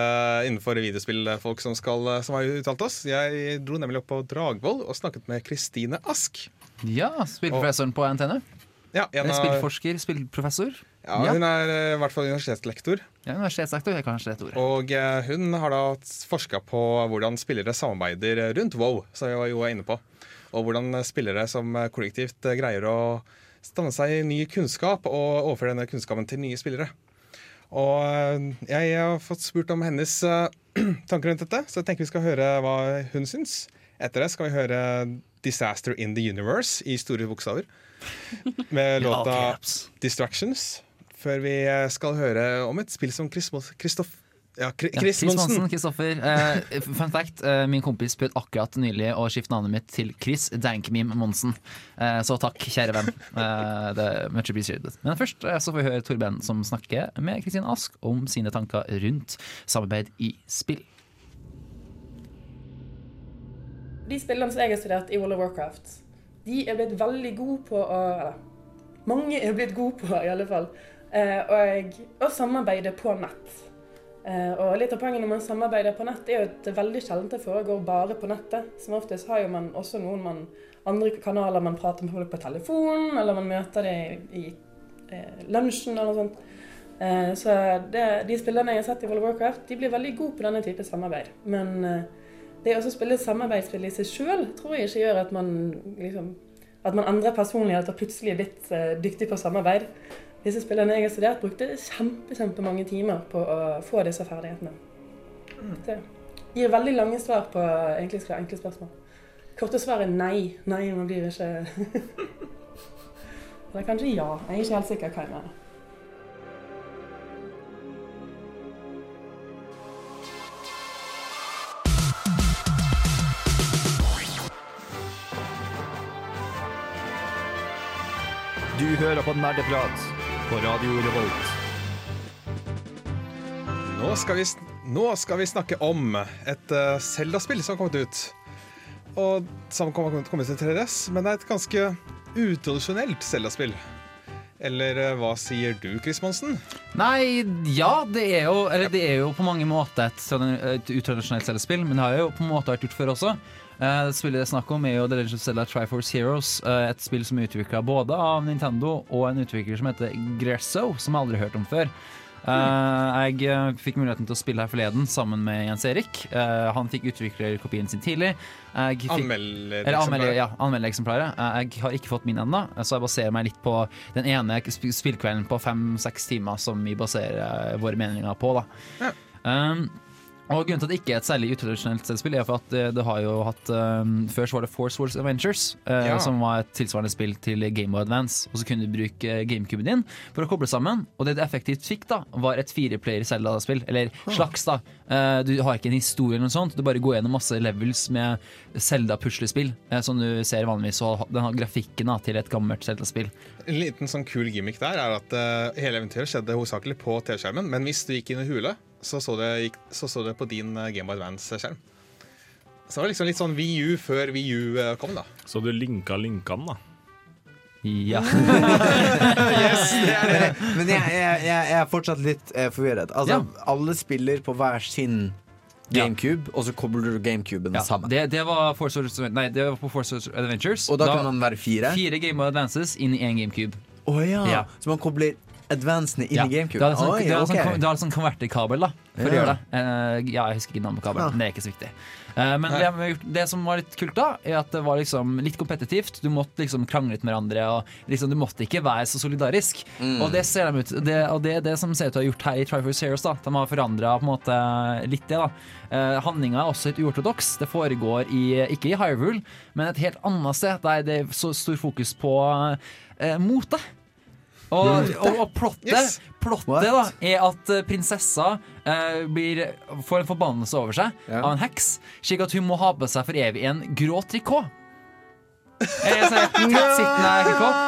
innenfor videospillfolk som, skal, som har uttalt oss. Jeg dro nemlig opp på Dragvoll og snakket med Kristine Ask. Ja, spillprofessoren på NTNU. Ja, en Spillforsker, spillprofessor. Ja, hun er eh, i hvert fall universitetslektor. Ja, universitetslektor er kanskje et ord. Og eh, hun har da forska på hvordan spillere samarbeider rundt WoW, som vi var jo inne på. Og hvordan spillere som eh, kollektivt eh, greier å stanne seg ny kunnskap og overføre denne kunnskapen til nye spillere. Og eh, jeg har fått spurt om hennes eh, tanker rundt dette, så jeg tenker vi skal høre hva hun syns. Etter det skal vi høre 'Disaster in the Universe' i store bokstaver. Med låta 'Distractions'. Før vi eh, skal høre om et spill som Chris Kristoff... Ja, Kri- Ja, Chris Monsen. Kristoffer. Eh, fun fact, uh, min kompis prøvde akkurat nylig å skifte navnet mitt til Chris Dankmeme Monsen. Uh, så takk, kjære venn. Eh, det er much appreciated. Men først så får vi høre Torben som snakker med Kristin Ask om sine tanker rundt samarbeid i spill. De spillene som jeg har studert i World of Warcraft, de er blitt veldig gode på å Eller mange er blitt gode på, i alle fall, eh, og, samarbeide på nett. Eh, og litt av poenget når man samarbeider på nett, er jo at det veldig sjelden det foregår bare på nettet. Som oftest har jo man også noen man, andre kanaler man prater med folk på telefon, eller man møter dem i eh, lunsjen eller noe sånt. Så det, de spillerne jeg har sett i World of Warcraft, de blir veldig gode på denne type samarbeid. Men det å spille samarbeidsspill i seg sjøl tror jeg ikke gjør at man liksom at man endrer personlighet og plutselig er blitt dyktig på samarbeid. Disse spillerne jeg har studert, brukte kjempe, kjempemange timer på å få disse ferdighetene. Det gir veldig lange svar på egentlig skre- enkle spørsmål. Korte svar er nei. Nei, man blir ikke Eller kanskje ja. Jeg er ikke helt sikker hva jeg mener. Du hører på Nerdeprat på Radio Revolt. Nå skal, vi, nå skal vi snakke om et uh, Zelda-spill som har kommet ut. Og Som kommer kommet til 3DS, men det er et ganske utradisjonelt Zelda-spill. Eller eh, hva sier du, Chris Monsen? Nei, ja, det er jo, eller det er jo på mange måter et, sånn- et utradisjonelt cellespill, men det har jo på en måte vært gjort før også. Det spillet det er snakk om er jo The Legend of Zelda Triforce Heroes, Uh, et spill som er utvikla både av Nintendo og en utvikler som heter Gresso, som jeg aldri har hørt om før. Uh, jeg fikk muligheten til å spille her forleden sammen med Jens Erik. Han fikk utviklerkopien sin tidlig. Fikk- Anmeldereksemplaret. Ja, anmeldereksemplaret. Jeg har ikke fått min ennå, så jeg baserer meg litt på den ene spillkvelden på fem-seks timer som vi baserer våre meninger på. Da. Um, og Grunnen til at det ikke er et særlig utradisjonelt spill, er for at det, det har jo hatt um, Før så var det Force Wars Adventures, uh, Ja. som var et tilsvarende spill til Game Boy Advance. Og så kunne du bruke eh, GameCuben din for å koble sammen. Og det du effektivt fikk, da var et fireplayer Zelda-spill. Eller slags, da. Uh, du har ikke en historie eller noe sånt. Du bare går gjennom masse levels med Zelda-puslespill, uh, som du ser vanligvis. Og den har grafikken da, til et gammelt Zelda-spill. En liten sånn kul gimmick der er at eh, hele eventyret skjedde hovedsakelig på TV-skjermen, men hvis du gikk inn i hule, så så det, så så det på din eh, Game of Advance-skjerm. Så det var liksom litt sånn VU før VU eh, kom, da. Så du linka linkene, da? Ja. yes, det er det. Men jeg, jeg, jeg, er fortsatt litt eh, forvirret. Altså, Alle spiller på hver sin GameCube, og så kobler du GameCuben Ja, sammen. det, det var Force Nei, det var på Force Adventures. Og da kan man være fire? Fire Game of Advances inn i én GameCube. Oh, ja. Ja. Så man kobler advancene inn Ja, i GameCube? Du har sånn, Oi, du okay. sånn, ok. du har sånn konvertikabel da for å Ja. gjøre det. Uh, ja, jeg husker ikke navnet på kabelen, Ja. det er ikke så viktig. Uh, men det, det som var litt kult, da er at det var liksom litt kompetitivt. Du måtte liksom krangle litt med hverandre. Og liksom, du måtte ikke være så solidarisk. Mm. Og det ser de ut det, Og det er det som ser ut til å ha gjort her i Triforce Heroes. da De har forandra litt det. da uh, Handlinga er også litt uortodoks. Det foregår i, ikke i Hyrule, men et helt annet sted der det er så stor fokus på uh, mote. Og, og, og plottet, Yes. plottet da, er at eh, prinsessa eh, blir, får en forbannelse over seg av en heks, slik at hun må ha på seg for evig en grå trikot. Eh, sånn tettsittende trikot.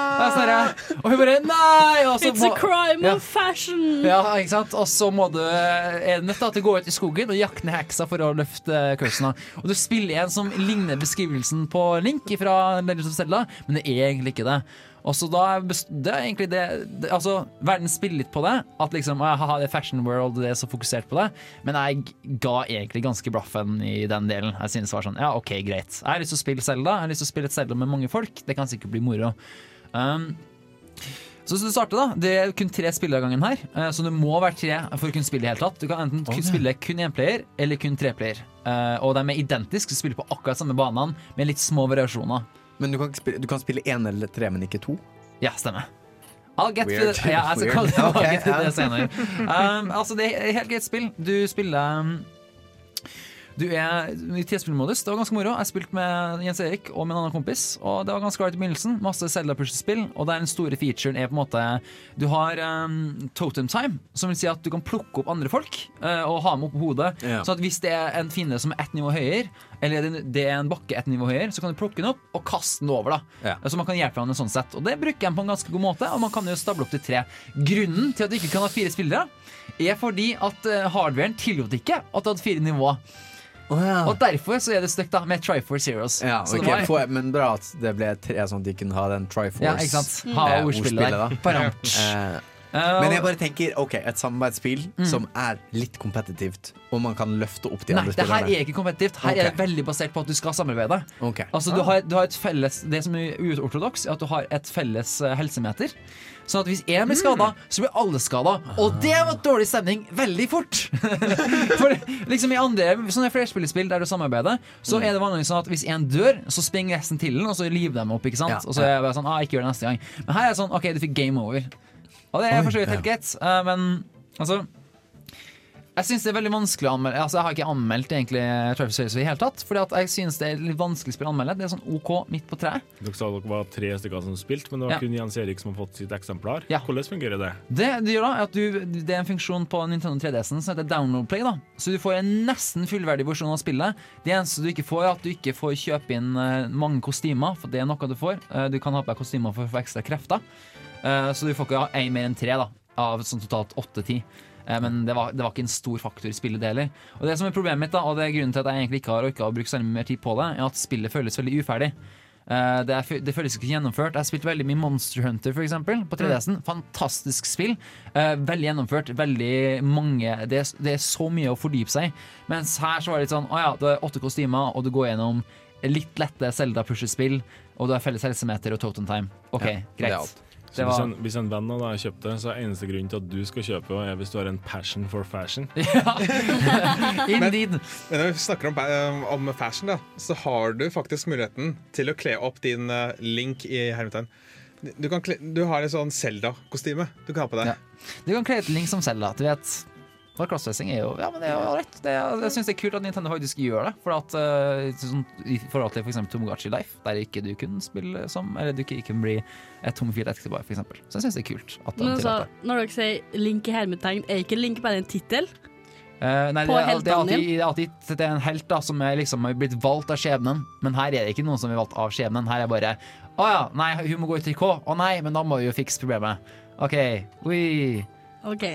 Og hun bare Nei! It's a crime Ja. of fashion! ja, ikke sant? Og så må du er nødt til å gå ut i skogen og jakte ned heksa for å løfte cursen. Og du spiller en som ligner beskrivelsen på Link fra Legends of Zelda, men det er egentlig ikke det. Og så da det er egentlig det, det Altså, verden spiller litt på det. At liksom, ah, haha, det er fashion world, det er så fokusert på det. Men jeg ga egentlig ganske blaffen i den delen. Jeg synes det var sånn, ja, ok, greit. Jeg har lyst til å spille Selda. jeg har lyst til å spille et Selda med mange folk. Det kan sikkert bli moro. Um, så du starter da, Det er kun tre spillere av gangen her, eh, så du må være tre for å kunne spille i hele tatt. Du kan enten kun spille kun én player eller kun tre player. Eh, og de er identiske, du spiller på akkurat samme banene med litt små variasjoner. Men du kan, spille, du kan spille én eller tre, men ikke to? Ja, stemmer. I'll get Weird. to ja, altså, okay, det senere. Um, altså, det er helt greit spill. Du spiller um, Du er i tidsspillmodus. Det var ganske moro. Jeg spilte med Jens Erik og med en annen kompis, og det var ganske rart i begynnelsen. Masse Zelda-puslespill, og der den store featuren er på en måte Du har um, totem time, som vil si at du kan plukke opp andre folk uh, og ha dem opp på hodet. Ja. Så at hvis det er en fiende som er ett nivå høyere, eller det- det er en bakke ett nivå høyere, så kan du plukke den opp og kaste den over. da Ja. Så man kan hjelpe hverandre sånn sett. Og det bruker de på en ganske god måte, og man kan jo stable opp til tre. Grunnen til at du ikke kan ha fire spillere, er fordi at eh, hardwaren tillot ikke at du hadde fire nivåer. Og derfor så er det stygt med Triforce Heroes. Ja, Så det var- Men bra at det ble tre, sånn at de kunne ha den Triforce. Ja, sant. Ha eh, ordspillet der. Eh, men jeg bare tenker, ok, et samarbeidsspill Mm. som er litt kompetitivt, og man kan løfte opp de Nei, andre det her er ikke kompetitivt. Her er det veldig basert på at du skal samarbeide. Okay. Altså du Ah. har, du har et felles Det som er uortodoks, er at du har et felles eh, helsemeter. Sånn at hvis én blir skada, så blir alle skada. Og det var dårlig stemning veldig fort! For liksom i andre sånne flerspillerspill der du samarbeider, så er det vanligvis sånn at hvis én dør, så springer resten til den, og så river de opp. ikke sant? Ja, Og så er det bare sånn, ah, ikke gjør det neste gang Men her er det sånn, OK, du fikk game over. Og det er for så vidt helt greit, eh, men altså jeg synes det er veldig vanskelig å anmelde Altså Jeg har ikke anmeldt egentlig Travis Series i hele tatt. Fordi at jeg synes det er litt vanskelig spill å anmelde. Det er sånn OK midt på treet. Dere sa dere var tre stykker som spilte, men det var Ja. kun Jens Erik som har fått sitt eksemplar. Ja. Hvordan fungerer det? Det du gjør da er at du, det er en funksjon på Nintendo 3DS-en som heter Download Play. da Så du får en nesten fullverdig versjon av spillet. Det eneste du ikke får, er at du ikke får kjøpe inn eh, mange kostymer, for det er noe du får. Eh, Du kan ha på deg kostymer for å få ekstra krefter. Eh, Så du får ikke ei mer enn tre da av sånn totalt åtte-ti. Eh, Men det var, det var ikke en stor faktor i spillet, det heller. Og det som er problemet mitt, da og det er grunnen til at jeg egentlig ikke har orka å bruke så mye mer tid på det, er at spillet føles veldig uferdig. Eh, det, er, det føles ikke gjennomført. Jeg har spilt veldig mye Monster Hunter for eksempel, på 3DS-en. Fantastisk spill. Veldig gjennomført. Veldig mange det er, det er så mye å fordype seg i. Mens her så var det litt sånn Å ja, det er åtte kostymer, og du går gjennom litt lette Zelda-puslespill, og du har felles helsemeter og totem time. OK, Ja, greit. Så hvis, en, hvis en venn av deg kjøpte, så er eneste grunnen til at du skal kjøpe, er hvis du har en passion for fashion. Ja, Indeed. Men når vi snakker om, eh, om fashion, da, så har du faktisk muligheten til å kle opp din uh, link i hermetegn. Du, kan kle, du har en sånn Zelda-kostyme du kan ha på deg. Ja. Du kan kle ut Link som Zelda. Du vet for crossdressing er jo Ja, men det er jo rett. Det er, jeg syns det er kult at Nintendo faktisk gjør det. For at, eh, sånn, I forhold til f.eks. Tomogachi Life, der ikke du kunne spille som Eller du ikke kunne bli et homofil ektepar, f.eks. Så jeg syns det er kult. At de Men altså, når dere sier Link i hermetegn, er ikke Link bare en tittel? Uh, nei, på det, er, det, er alltid, det er er en helt da som er liksom har blitt valgt av skjebnen. Men her er det ikke noen som er valgt av skjebnen. Her er bare Å ja, nei, hun må gå i trikot. Å nei, men da må vi jo fikse problemet. OK. Oi. OK.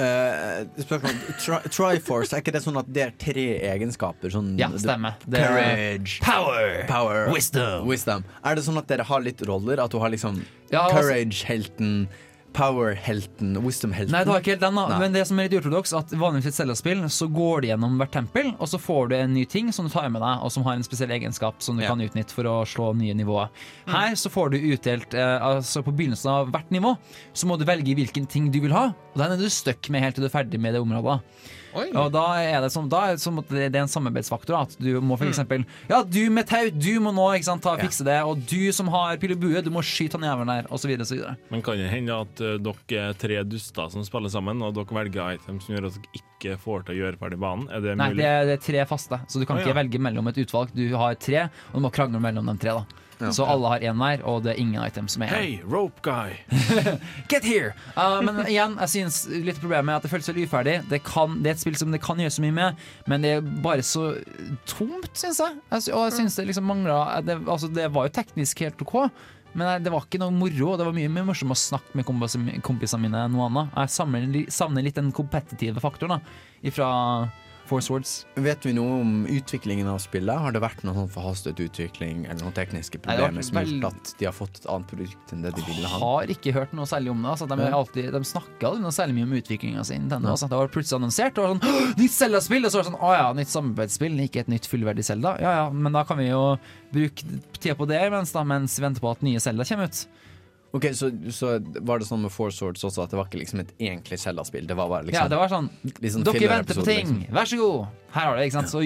Eh, spørsmål tri Triforce, er ikke det sånn at det er tre egenskaper? Sånn, Ja, stemmer. Er- courage, Power, power wisdom. wisdom. Er det sånn at dere har litt roller? At du har liksom Ja, altså- courage-helten, power-helten, wisdom-helten. Nei, det var ikke helt den, da. Nei. Men det som er litt uortodoks, at vanligvis i et Zelda-spill så går du gjennom hvert tempel, og så får du en ny ting som du tar med deg, og som har en spesiell egenskap som du kan utnytte for å slå nye nivåer. Her så får du utdelt eh, Altså på begynnelsen av hvert nivå så må du velge hvilken ting du vil ha, og den er du stuck med helt til du er ferdig med det området. Og da er det som, da er det som at det det er en samarbeidsfaktor. At du må for Mm. Ja, du med tau, du må nå ikke sant, ta, fikse det. Og du som har pil og bue, du må skyte han jævelen der, osv. Men kan det hende at uh, dere er tre duster som spiller sammen, og dere velger items som gjør at dere ikke får til å gjøre ferdig banen? Er det Nei, mulig? det er, det er tre faste, så du kan ikke ja. velge mellom et utvalg. Du har tre, og du må krangle mellom de tre. da Ja. Så alle har én hver, og det er ingen items som er igjen. Hey, rope guy! Get here! Uh, men igjen, jeg synes litt problemet er at det føles veldig uferdig. Det, kan, det er et spill som det kan gjøre så mye med, men det er bare så tomt, syns jeg. Altså, og jeg synes det liksom mangla det, altså, det var jo teknisk helt OK. Men det var ikke noe moro. Det var mye mer morsomt å snakke med kompisene mine enn noe annet. Jeg savner, litt den kompetitive faktoren da fra Force Swords. Vet vi noe om utviklingen av spillet? Har det vært noen sånn forhastet utvikling eller noen tekniske problemer som har gjort at de har fått et annet produkt enn det de ville ha? har ikke hørt noe særlig om det. Altså, de, er Ja. alltid, de snakker aldri noe særlig mye om utviklinga si. Altså. Det var plutselig annonsert, og sånn Nytt Zelda-spill! Og så var det sånn Å ja, nytt samarbeidsspill, ikke et nytt fullverdig Zelda. Ja ja, men da kan vi jo bruke tida på det mens, da, mens vi venter på at nye Zelda kommer ut. Ok, så, så var det sånn med Four Swords også at det var ikke liksom et egentlig Zelda-spill? Det var bare liksom ja, det var sånn sånn Dere venter på ting, liksom. vær så god! Her har du det, ikke sant? Så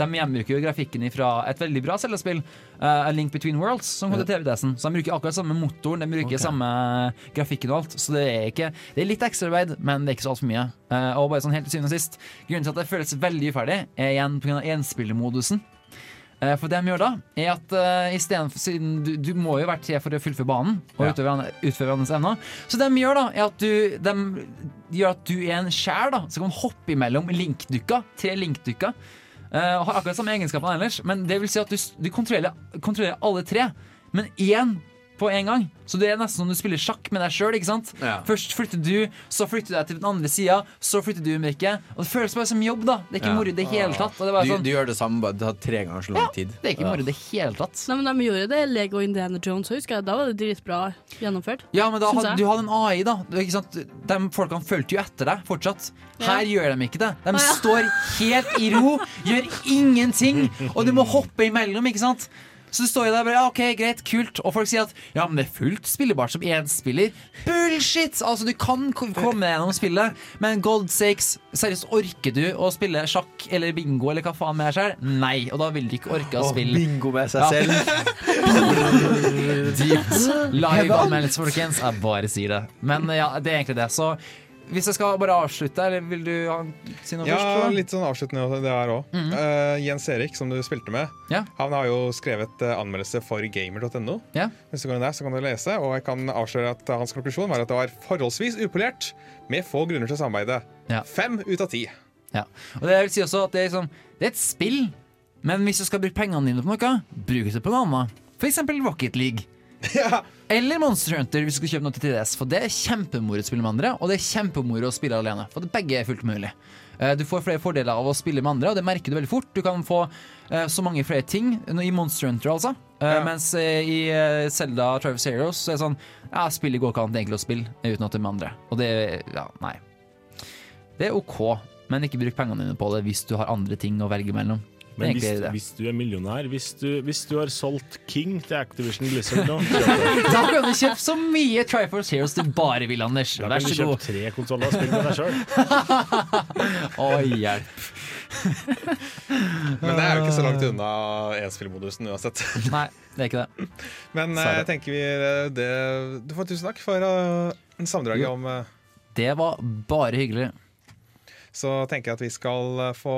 De gjenbruker jo grafikken fra et veldig bra Zelda-spill, uh, A Link Between Worlds, som kom til TV-DS-en. Så de bruker akkurat samme motoren, de bruker okay. samme grafikken og alt. Så det er ikke Det er litt ekstraarbeid, men det er ikke så altfor mye. Uh, og bare sånn helt til syvende og sist, grunnen til at det føles veldig uferdig, er igjen pga. enspillermodusen. Eh, For det de gjør da, er at uh, istedenfor Siden du, du må jo være tre for å fullføre banen og Ja. utøve utføre hverandres evner. Så det de gjør da, er at du de gjør at du er en skjær, da. Så kan hoppe imellom linkdukker. Tre linkdukker. Uh, har akkurat samme egenskapene ellers, men det vil si at du, du kontrollerer, kontrollerer alle tre. Men én på en gang. Så det er nesten som du spiller sjakk med deg sjøl. Ja. Først flytter du, så flytter du deg til den andre sida, så flytter du Mirke. Og det føles bare som jobb, da. Det er ikke Ja. moro i det hele tatt. Og det bare Du, sånn, du gjør det samme, bare det tar tre ganger så lang tid. det er ikke moro i det hele tatt. Nei, men De gjorde det Lego Indiana Jones, husker jeg. Da var det dritbra gjennomført. Ja, men da hadde, du hadde en AI, da. Ikke sant? De folkene fulgte jo etter deg fortsatt. Her gjør de ikke det. De står helt i ro, gjør ingenting, og du må hoppe imellom, ikke sant? Så står jo der bare, ja, ok, greit, kult Og folk sier at ja, men det er fullt spillebart som én spiller Bullshit! Altså, du kan komme gjennom spillet Men god sakes, seriøst, orker du å spille sjakk eller bingo Eller hva faen med deg selv? Nei, og da vil du ikke orke å Åh, spille bingo med seg Ja. selv. Dypt live anmeldelse, folkens. Jeg bare sier det. Men ja, det er egentlig det. Så hvis jeg skal bare avslutte, eller vil du si noe Ja, først? Ja, litt sånn avsluttende det her òg. Mhm. Jens Erik, som du spilte med, Ja. han har jo skrevet eh, anmeldelse for gamer.no. Ja. Hvis du går inn der, så kan du lese, og jeg kan avsløre at hans konklusjon var at det var forholdsvis upolert, med få grunner til samarbeidet. Ja. Fem ut av ti. Ja. Og det vil si også at det er, liksom, det er et spill, men hvis du skal bruke pengene dine på noe, bruk det på noe annet. Eksempel Rocket League. Eller Monster Hunter hvis du skal kjøpe noe til 3DS. For det er kjempemoro å spille med andre, og det er kjempemoro å spille alene. For det begge er fullt mulig. Eh, Du får flere fordeler av å spille med andre, og det merker du veldig fort. Du kan få eh, så mange flere ting i Monster Hunter, altså. Ja. Mens eh, i Selda Travis Heroes så er det sånn Ja, spillet går ikke an enkelt å spille uten at det er med andre. Og det Ja, nei. Det er OK, men ikke bruk pengene dine på det hvis du har andre ting å velge mellom. Men hvis, hvis du er millionær, hvis du, hvis du har solgt King til Activision Blizzard nå, Da kan du kjøpe så mye Triforce Heroes du bare vil, Anders. da kan du kjøpe god. tre konsoller og spille med deg sjøl. Å, hjelp. Men det er jo ikke så langt unna enspillmodusen uansett. Nei, det er ikke det. Men Sorry. jeg tenker vi eh, det, Du får tusen takk for uh, samdraget om uh... Det var bare hyggelig. Så tenker jeg at vi skal eh, få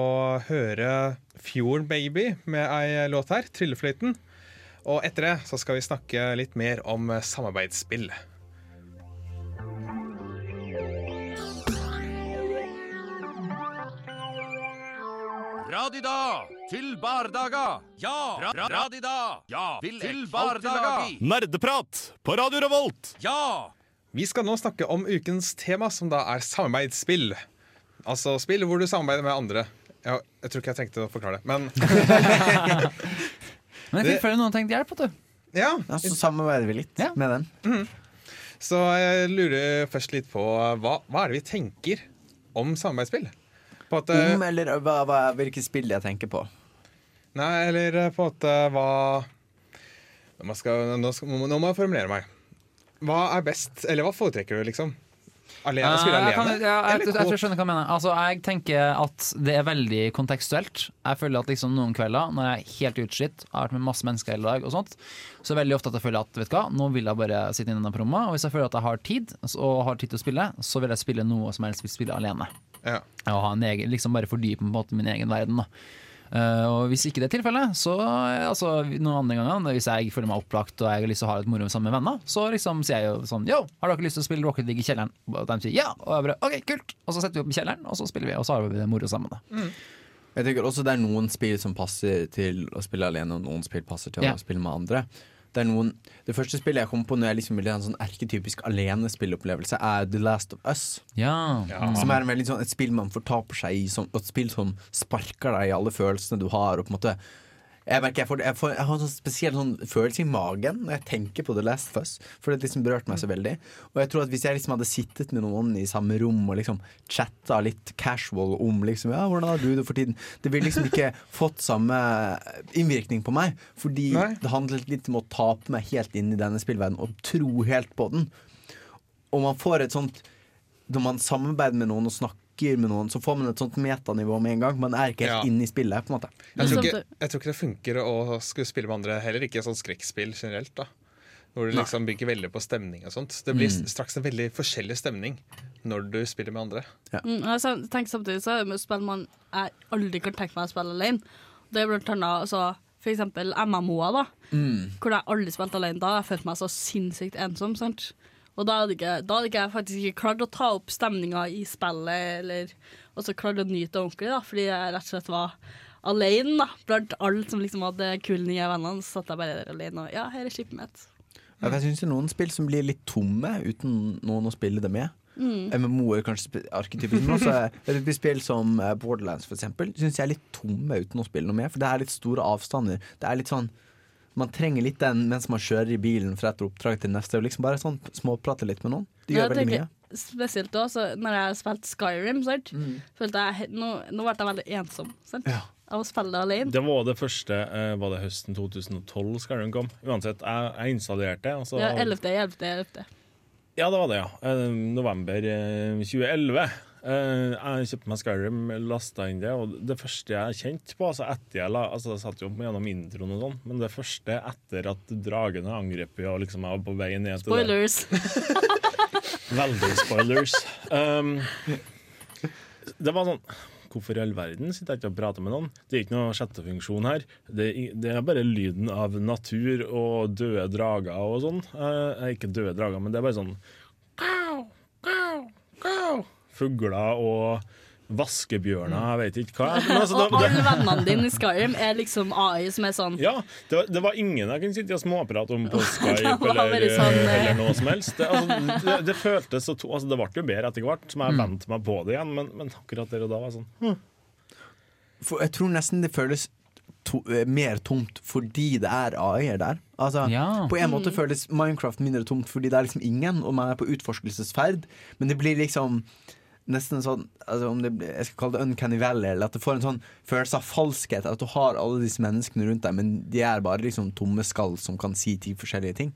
høre Fjord Baby med ei låt her, 'Tryllefløyten'. Og etter det så skal vi snakke litt mer om eh, samarbeidsspill. Radida til bardaga. Ja! Ra radida. Ja! Til bardaga. Nerdeprat på Radio Revolt! Ja! Vi skal nå snakke om ukens tema, som da er samarbeidsspill. Altså spill hvor du samarbeider med andre. Jeg, jeg tror ikke jeg trengte å forklare det, men Men jeg fikk føle noen trengte hjelp, vet du. Ja, Ja, så samarbeider vi litt med dem. Så jeg lurer først litt på hva, hva er det vi tenker om samarbeidsspill? På at, eh, Om, eller hva, hva, hvilke spill jeg tenker på? Nei, eller eh, på en måte hva Nå skal, nå, skal, nå må jeg formulere meg. Hva er best, eller hva foretrekker du, liksom? Alene, jeg, alene. jeg, kan, ja, jeg, jeg, jeg skjønner hva du mener. Altså, jeg tenker at det er veldig kontekstuelt. Jeg føler at liksom noen kvelder når jeg er helt utslitt, har vært med masse mennesker hele dag, og sånt, så er det veldig ofte at jeg føler at vet du hva, nå vil jeg bare sitte inne på rommet. Og hvis jeg føler at jeg har tid, og har tid til å spille, så vil jeg spille noe som helst vil spille alene. Ja. Og ha en egen, liksom bare fordype på en måte min egen verden. da Eh, og Hvis ikke det er tilfellet, så eh, altså, noen andre ganger hvis jeg føler meg opplagt og jeg har lyst til å ha litt moro sammen med venner, så liksom sier jeg jo sånn Yo, har dere lyst til å spille Rocket League i kjelleren? Og de sier ja. Og jeg bare OK, kult. Og så setter vi opp i kjelleren, og så spiller vi, og så har vi det moro sammen. da Jeg tenker også det er noen spill som passer til å spille alene, og noen spill passer til å spille med andre. Det, er noen, det første spillet jeg kom på når jeg liksom ville ha en sånn erketypisk alenespillopplevelse, er The Last of Us. Ja. Som er en veldig sånn, et spill man fortaper seg i, som, et spill som sparker deg i alle følelsene du har. Og på en måte jeg, merker, jeg, får, jeg, får, jeg har en sånn spesiell sånn følelse i magen når jeg tenker på The Last of Us. For det liksom berørte meg så veldig. Og jeg tror at hvis jeg liksom hadde sittet med noen i samme rom og liksom chatta litt casual om liksom, ja, hvordan har du det for tiden, det ville liksom ikke fått samme innvirkning på meg. Fordi Nei. det handlet litt om å tape meg helt inn i denne spillverdenen og tro helt på den. Og man får et sånt Når man samarbeider med noen og snakker med noen, så får man et sånt metanivå med en gang. Man er ikke helt Ja. inne i spillet. på en måte Jeg tror, ikke, jeg tror ikke det funker å skulle spille med andre, heller ikke sånn skrekkspill generelt. da Hvor du liksom bygger veldig på stemning og sånt. Det blir Mm. straks en veldig forskjellig stemning når du spiller med andre. Mm, jeg tenk samtidig så er det med spill man jeg aldri kan tenke meg å spille alene. Det er blant annet altså, for eksempel MMO-er, da. Mm. Hvor jeg aldri spilte alene da. Jeg følte meg så sinnssykt ensom. sant? Og da hadde ikke, da hadde ikke jeg faktisk ikke klart å ta opp stemninga i spillet, eller også klart å nyte det ordentlig, da, fordi jeg rett og slett var alene da, blant alle som liksom hadde kule nye vennene. Så satt jeg bare der alene og ja, her er skipet mitt. Ja, Jeg syns det er noen spill som blir litt tomme uten noen å spille det med. Mm. MMO er kanskje arketypisk, men også er spill som eh, Borderlands for eksempel, syns jeg er litt tomme uten å spille noe med. For det er litt store avstander. Det er litt sånn Man trenger litt den mens man kjører i bilen fra et oppdrag til neste. Og liksom bare sånn småprate litt med noen. Det gjør veldig mye. Spesielt også når jeg har spilt Skyrim, sant? Mm. følte jeg nå, nå ble jeg veldig ensom sant? av å spille det alene. Det var det første eh, Var det høsten 2012 Skyrim kom? Uansett, jeg, jeg installerte det. så- Ja, 11. 11. 11. Ja, det var det, ja. Eh, november eh, 2011. Eh, jeg kjøpte meg Skyrim, lasta inn det, og det første jeg kjente på altså etter jeg la, altså Jeg satt jo gjennom introen og sånn, men det første etter at dragene angrep og liksom jeg var på vei ned til Spoilers. Veldig spoilers. Um, det var sånn Hvorfor i all verden sitter jeg ikke og prater med noen? Det er ikke noe sjettefunksjon her. Det, det er bare lyden av natur og døde drager og sånn. Uh, ikke døde drager, men det er bare sånn Gau, gau, gau. Fugler og vaskebjørner, jeg vet ikke hva. Altså, da, Og alle vennene dine i Skyrim er liksom AI som er sånn ja, det var, det var ingen jeg kunne sitte og småprate om på Skype eller, sånn, eh, eller noe som helst. Det, altså, det, det føltes så to, altså, Det ble jo bedre etter hvert, som Mm. jeg vente meg på det igjen, men, men akkurat der og da var sånn hm. For jeg tror nesten det føles to, eh, mer tomt fordi det er AI-er der. Altså, Ja. På en måte Mm. føles Minecraft mindre tomt fordi det er liksom ingen, og man er på utforskelsesferd, men det blir liksom Nesten sånn altså om det, Jeg skal kalle det uncanny valley, eller at du får en sånn følelse av falskhet. At du har alle disse menneskene rundt deg, men de er bare liksom tomme skall som kan si ti forskjellige ting.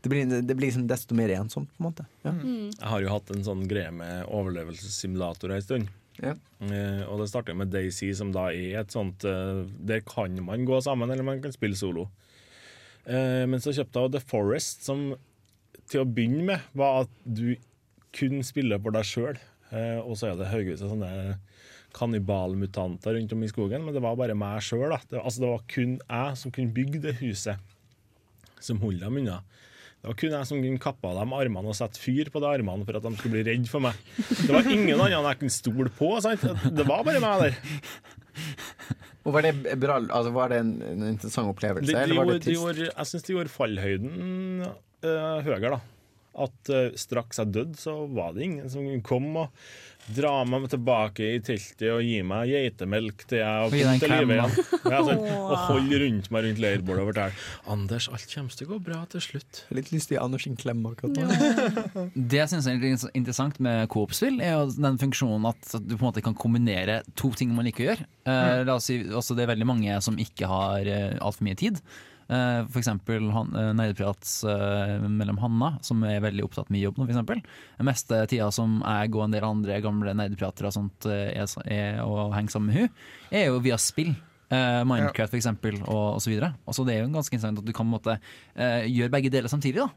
Det blir, det blir liksom desto mer ensomt, på en måte. Ja. Jeg har jo hatt en sånn greie med overlevelsessimulator en stund. Ja. Eh, og det starter med Daisy, som da er et sånt eh, Der kan man gå sammen, eller man kan spille solo. Eh, men så kjøpte jeg The Forest, som til å begynne med var at du kun spiller for deg sjøl. Eh, og så er det haugevis av sånne kannibalmutanter rundt om i skogen, men det var bare meg sjøl. Det, altså, det var kun jeg som kunne bygge det huset som holdt dem unna. Det var kun jeg som kunne kappe av dem armene og sette fyr på de armene for at de skulle bli redd for meg. Det var ingen andre jeg kunne stole på. Sant? Det var bare meg der. Og var det bra altså, Var det en, en interessant opplevelse, De, de eller var det de trist? gjorde, jeg syns de gjorde fallhøyden øh, høyere, da. At eh, straks jeg døde, så var det ingen som kom og dra meg tilbake i teltet og gi meg geitemelk til jeg Og kom til live igjen. Ja, sånn, og holde rundt meg rundt leirbålet og fortelle Anders, alt kommer til å gå bra til slutt. Litt lyst til å gi Anders en klem akkurat nå. Det jeg syns er interessant med coop-spill, er jo den funksjonen at du på en måte kan kombinere to ting man liker å gjøre. Eh, la oss si, altså det er veldig mange som ikke har uh, altfor mye tid. Uh, for eksempel han, uh, nerdeprat eh, mellom Hanna, som er veldig opptatt med jobb nå, for eksempel. Den meste tida som jeg og en del andre gamle nerdepratere og sånt eh, er, er å henge sammen med hun, er jo via spill. Eh, Minecraft for eksempel, og, og så videre. Og så det er jo ganske interessant at du kan på en måte eh, gjøre begge deler samtidig. da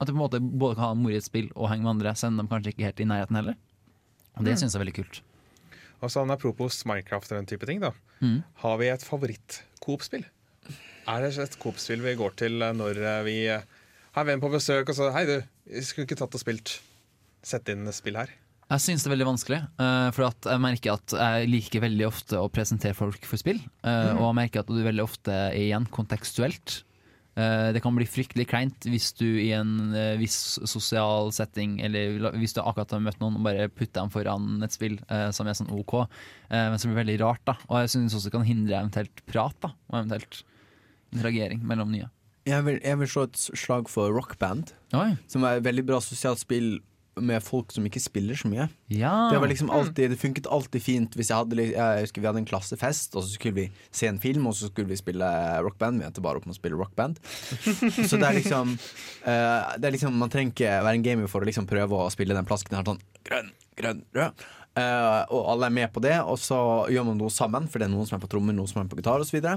At du på en måte både kan ha moro i et spill og henge med andre, selv om de kanskje ikke er helt i nærheten heller. Og det Mm. syns jeg er veldig kult. Og sånn Apropos Minecraft og den type ting, da. Mm. Har vi et favoritt-Coop-spill? Er det et Coop-spill vi går til eh, når eh, vi eh, har venn på besøk og så Hei, du, vi skulle ikke tatt og spilt. Sett inn spill her. Jeg syns det er veldig vanskelig, eh, for at jeg merker at jeg liker veldig ofte å presentere folk for spill. eh, Mm. Og jeg merker at du veldig ofte er igjen kontekstuelt. Eh, det kan bli fryktelig kleint hvis du i en eh, viss sosial setting, eller hvis du akkurat har møtt noen og bare putter dem foran et spill eh, som er sånn OK, eh, men som blir veldig rart. da Og jeg syns også det kan hindre eventuelt prat da og eventuelt interagering mellom nye. Jeg vil, jeg vil slå et slag for rockband, som er et veldig bra sosialt spill med folk som ikke spiller så mye. Ja. Det, var liksom alltid, det funket alltid fint hvis jeg hadde, jeg husker vi hadde en klassefest, og så skulle vi se en film, og så skulle vi spille rockband. Vi endte bare opp med å spille rockband. Så det er liksom, uh, det er liksom Man trenger ikke være en gamer for å liksom prøve å spille den plasken her sånn grønn, grønn, rød. Uh, og alle er med på det, og så gjør man noe sammen, for det er noen som er på trommer, noen som er på gitar osv. Og så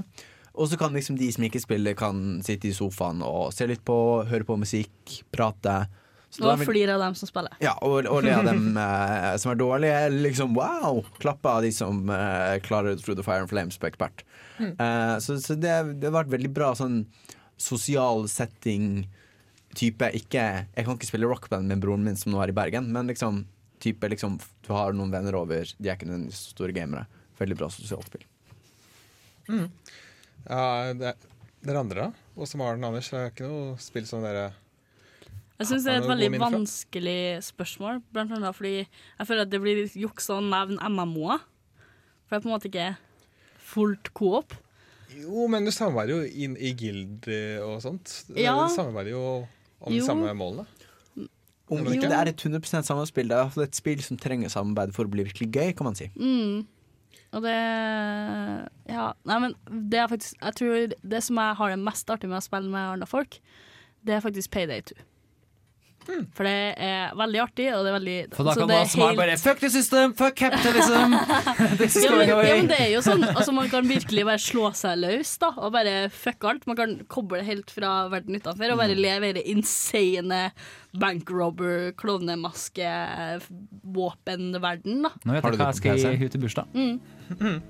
kan liksom de som ikke spiller, kan sitte i sofaen og se litt på, høre på musikk, prate. Så Og flire av dem som spiller. ja, og, og le av dem eh, som er dårlige. Liksom wow! Klappe av de som eh, klarer Through the Fire and Flames på ekspert. Mm. Eh, så så det, det har vært veldig bra sånn sosial setting. Type ikke Jeg kan ikke spille rockband med broren min som nå er i Bergen, men liksom type liksom Du har noen venner over, de er ikke den store gamere. Veldig bra sosialt spill. Mm. Ja, det, dere andre, da? Og Maren og Anders, det er ikke noe spill som dere Jeg syns det er et veldig vanskelig spørsmål, blant annet fordi jeg føler at det blir litt juks å nevne MMO-er. For det er på en måte ikke fullt coop. Jo, men du samarbeider jo inn i guild eh, og sånt. Ja. Du samarbeider jo om de samme målene. Om Jo. ikke det er et 100 samspill, det er et spill som trenger samarbeid for å bli virkelig gøy, kan man si. Mm. Og det Ja, nei, men det er faktisk Jeg tror det som jeg har det mest artig med å spille med andre folk, det er faktisk Payday 2. For det er veldig artig, og det er veldig For da kan man er helt- bare Fuck the system, fuck capitalism! Ja, men, ja, men det er jo sånn altså, Man kan virkelig bare slå seg løs da og bare fuck alt. Man kan koble helt fra verden utenfor og bare Mm. leve i det insane bankrobber, klovnemaske, våpenverden. da Nå vet jeg hva jeg skal gi henne til bursdag. Mm.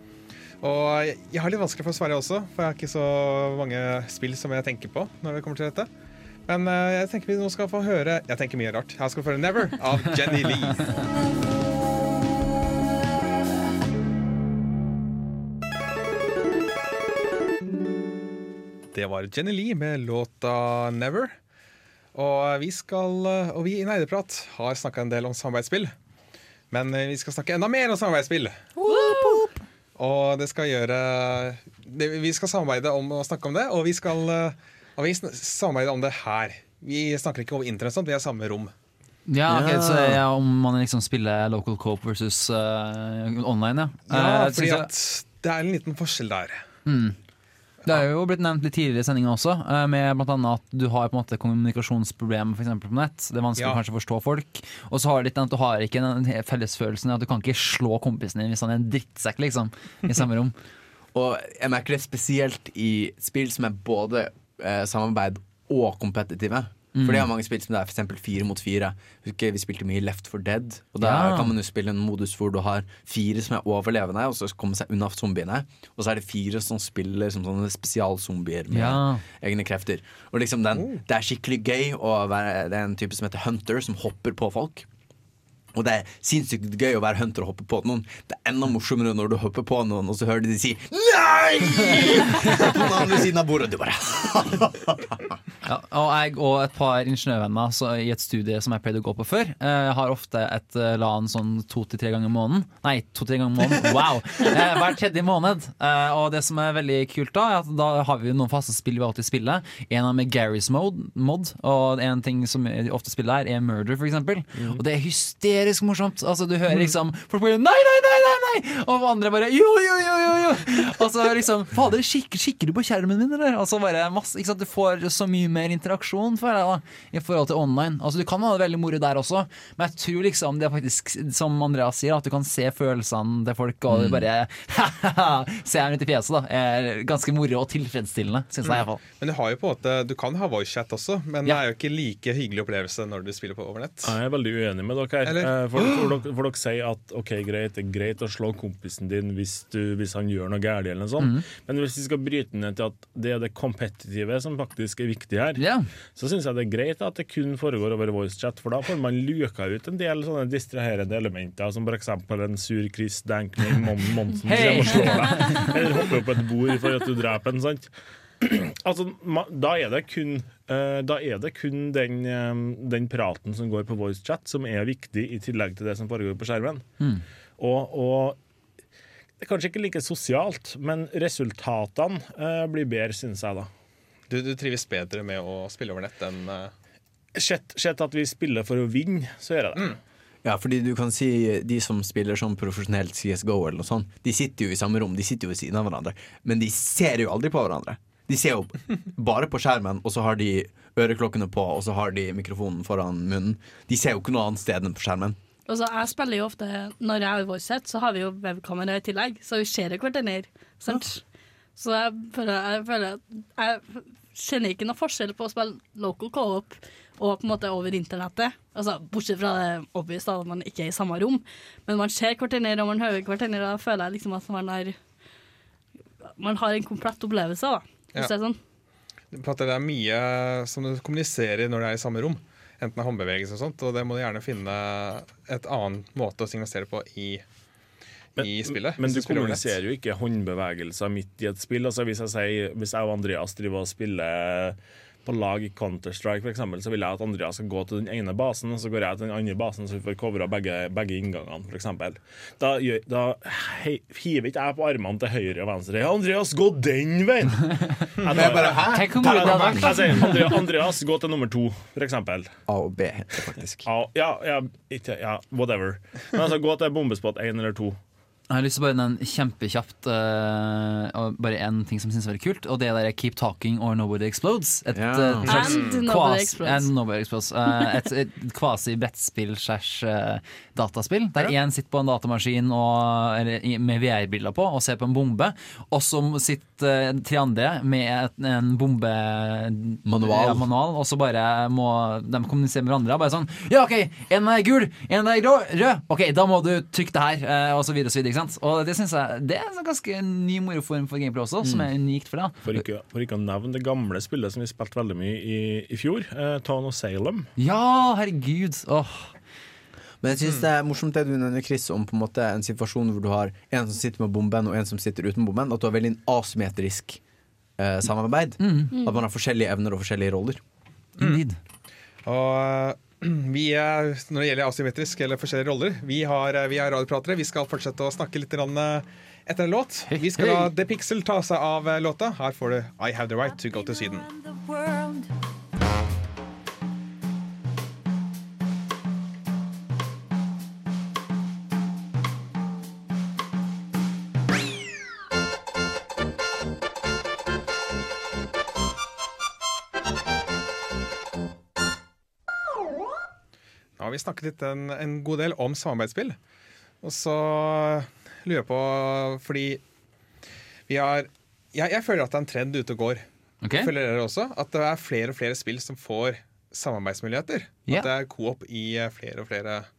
Og jeg- jeg har litt vanskelig for å svare også, for jeg har ikke så mange spill som jeg tenker på når det kommer til dette. Men eh, jeg tenker vi nå skal få høre Jeg tenker mye rart. Her skal vi få høre 'Never' av Jenny Lee. Det var Jenny Lee med låta 'Never'. Og vi, skal, og vi i Neideprat har snakka en del om samarbeidsspill. Men vi skal snakke enda mer om samarbeidsspill. Og det skal gjøre det, Vi skal samarbeide om å snakke om det, og vi skal eh, og vi samarbeider om det her. Vi snakker ikke over internett, sånn, vi er samme rom. Ja, okay, så ja, Om man liksom spiller local cope versus uh, online, ja. Ja, uh, fordi at det er en liten forskjell der. Mm. Det er jo blitt nevnt litt tidligere i sendinga også, eh, med annet at du har på en måte kommunikasjonsproblemer for eksempel på nett. Det er vanskelig Ja. kanskje å forstå folk. Og så har du litt den at du har ikke den fellesfølelsen at du kan ikke slå kompisen din hvis han er en drittsekk, liksom, i samme rom. Og jeg merker det spesielt i spill som er både eh, samarbeid og kompetitive. Mm. For det er mange spill som det er for eksempel fire mot fire. Vi spilte mye Left for Dead. Og Der Ja. kan man jo spille en modus hvor du har fire som er overlevende, og så kommer seg unna zombiene. Og så er det fire som spiller som sånne spesialzombier med Ja. egne krefter. Og liksom den, Det er skikkelig gøy å være Det er en type som heter Hunter, som hopper på folk. Og det er sinnssykt gøy å være hunter og hoppe på noen. Det er enda morsommere når du hopper på noen, og så hører du de si 'nei!' på den andre siden av bordet. Og du bare Ja, og jeg og et par ingeniørvenner så, i et studie som jeg pleide å gå på før, eh, har ofte et eh, LAN sånn to til tre ganger i måneden. Nei, to-tre ganger i måneden. Wow! Eh, hver tredje måned. Eh, og det som er veldig kult da, er at da har vi noen faste spill vi alltid spiller. En av dem er Garys mode, mod, og en ting som vi ofte spiller der, er Murder, for eksempel. Og det er hysterisk morsomt. Altså, du hører liksom folk bare Nei, nei, nei! nei, nei Og andre bare Jo, jo, jo, jo! jo Og så liksom Fader, kikker, kikker du på skjermen min, eller? Og så bare masse ikke sant? Du får så mye mer interaksjon for deg da, i forhold til online. Altså, du kan ha det veldig moro der også, men jeg tror liksom det er faktisk, som Andreas sier, at du kan se følelsene til folk, og du Mm. bare Se dem ut i fjeset, da. Er ganske moro og tilfredsstillende, syns jeg iallfall. Men du har jo på en måte Du kan ha voicechat også, men det er jo ikke like hyggelig opplevelse når du spiller på overnett. Jeg er veldig uenig med dere her. Eller? Eh, For, for, dere, for dere sier at ok, greit, det er greit å slå kompisen din hvis, du, hvis han gjør noe galt, eller noe sånt. Mm. men hvis vi skal bryte ned til at det er det kompetitive som faktisk er viktig her, så syns jeg det er greit at det kun foregår over voicechat, for da får man luka ut en del sånne distraherende elementer, som f.eks. en sur Chris Dankney Mon Monsen som Hei! kommer og slår deg, eller hopper opp på et bord for at du dreper en. sant? Altså, da er det kun, da er det kun den, eh, den praten som går på voicechat, som er viktig, i tillegg til det som foregår på skjermen. Mm. Og, og det er kanskje ikke like sosialt, men resultatene eh, blir bedre, synes jeg, da. Du, du trives bedre med å spille over nett enn uh... Sett sett at vi spiller for å vinne, så gjør jeg det. Ja, fordi du kan si De som spiller sånn profesjonelt CSGO, eller noe sånt De sitter jo i samme rom, de sitter jo ved siden av hverandre, men de ser jo aldri på hverandre. De ser jo bare på skjermen, og så har de øreklokkene på, og så har de mikrofonen foran munnen. De ser jo ikke noe annet sted enn på skjermen. Altså, jeg spiller jo ofte Når jeg er i voiceset, så har vi jo webkamera i tillegg, så vi ser jo hverandre. Sant? Så jeg føler, jeg føler Jeg kjenner ikke noe forskjell på å spille local co-op og på en måte over internettet. Altså, bortsett fra det obvious da, at man ikke er i samme rom. Men man ser hverandre, og man hører hverandre. Da føler jeg liksom at man har Man har en komplett opplevelse, da. Hvis Ja. det er sånn. For at det er mye som du kommuniserer når du er i samme rom. Enten det er håndbevegelse og sånt, og det må du gjerne finne et annen måte å signalisere på i, i spillet. Men du kommuniserer jo ikke håndbevegelser midt i et spill. Altså Hvis jeg sier Hvis jeg og Andreas driver og spiller på lag i Counter-Strike, eksempel, så vil jeg at Andreas skal gå til den ene basen, og så går jeg til den andre basen, så vi får covra begge, begge inngangene, eksempel. Da, da hei, hiver ikke jeg på armene til høyre og venstre. Ja, Andreas, gå den veien! Jeg, da, jeg bare, hæ? Jeg sier Andreas, gå til nummer to, eksempel. A og B heter det faktisk. Ja, ja, ja, ja whatever. Men altså, gå til bombespot én eller to. Jeg har lyst til å bare nevne kjempekjapt uh, bare en ting som synes er veldig kult, og det der er Keep Talking or Nobody Explodes. Et, yeah. slags And Nobody Explodes. and Nobody Explodes. Uh, et, et kvasi-brettspill slash eh, dataspill, der én sitter på en datamaskin og, eller, med VR-bilder på og ser på en bombe, og så sitter tre andre med et, en bombe... Manual. Ja, manual, og så bare må de kommunisere med hverandre. Bare sånn Ja, OK, en er gul, en er grå, rød. OK, da må du trykke det her, og så videre og så videre. Ikke sant? Og det synes jeg Det er en sånn ganske ny moroform for gameplay også, som er unikt for det. For ikke, for ikke å nevne det gamle spillet som vi spilte veldig mye i, i fjor, eh, Town of Salem. Ja, herregud. Åh. Men jeg synes det er morsomt det du nevner, Chris, om på en måte en situasjon hvor du har en som sitter med bomben, og en som sitter uten bomben. At du har veldig en asymmetrisk eh, samarbeid. Mm. At man har forskjellige evner og forskjellige roller. Indeed. Og eh, vi er, når det gjelder asymmetrisk eller forskjellige roller, vi, har, vi er radiopratere. Vi skal fortsette å snakke litt eh, etter en låt. Vi skal la The Pixel ta seg av eh, låta. Her får du I Have The Right To Go To Sweden. Har vi snakket litt en, en god del om samarbeidsspill. Og så lurer jeg på Fordi vi har jeg, jeg føler at det er en trend ute og går. Jeg Føler dere også? At det er flere og flere spill som får samarbeidsmuligheter? Yeah. At det er coop i flere og flere spill.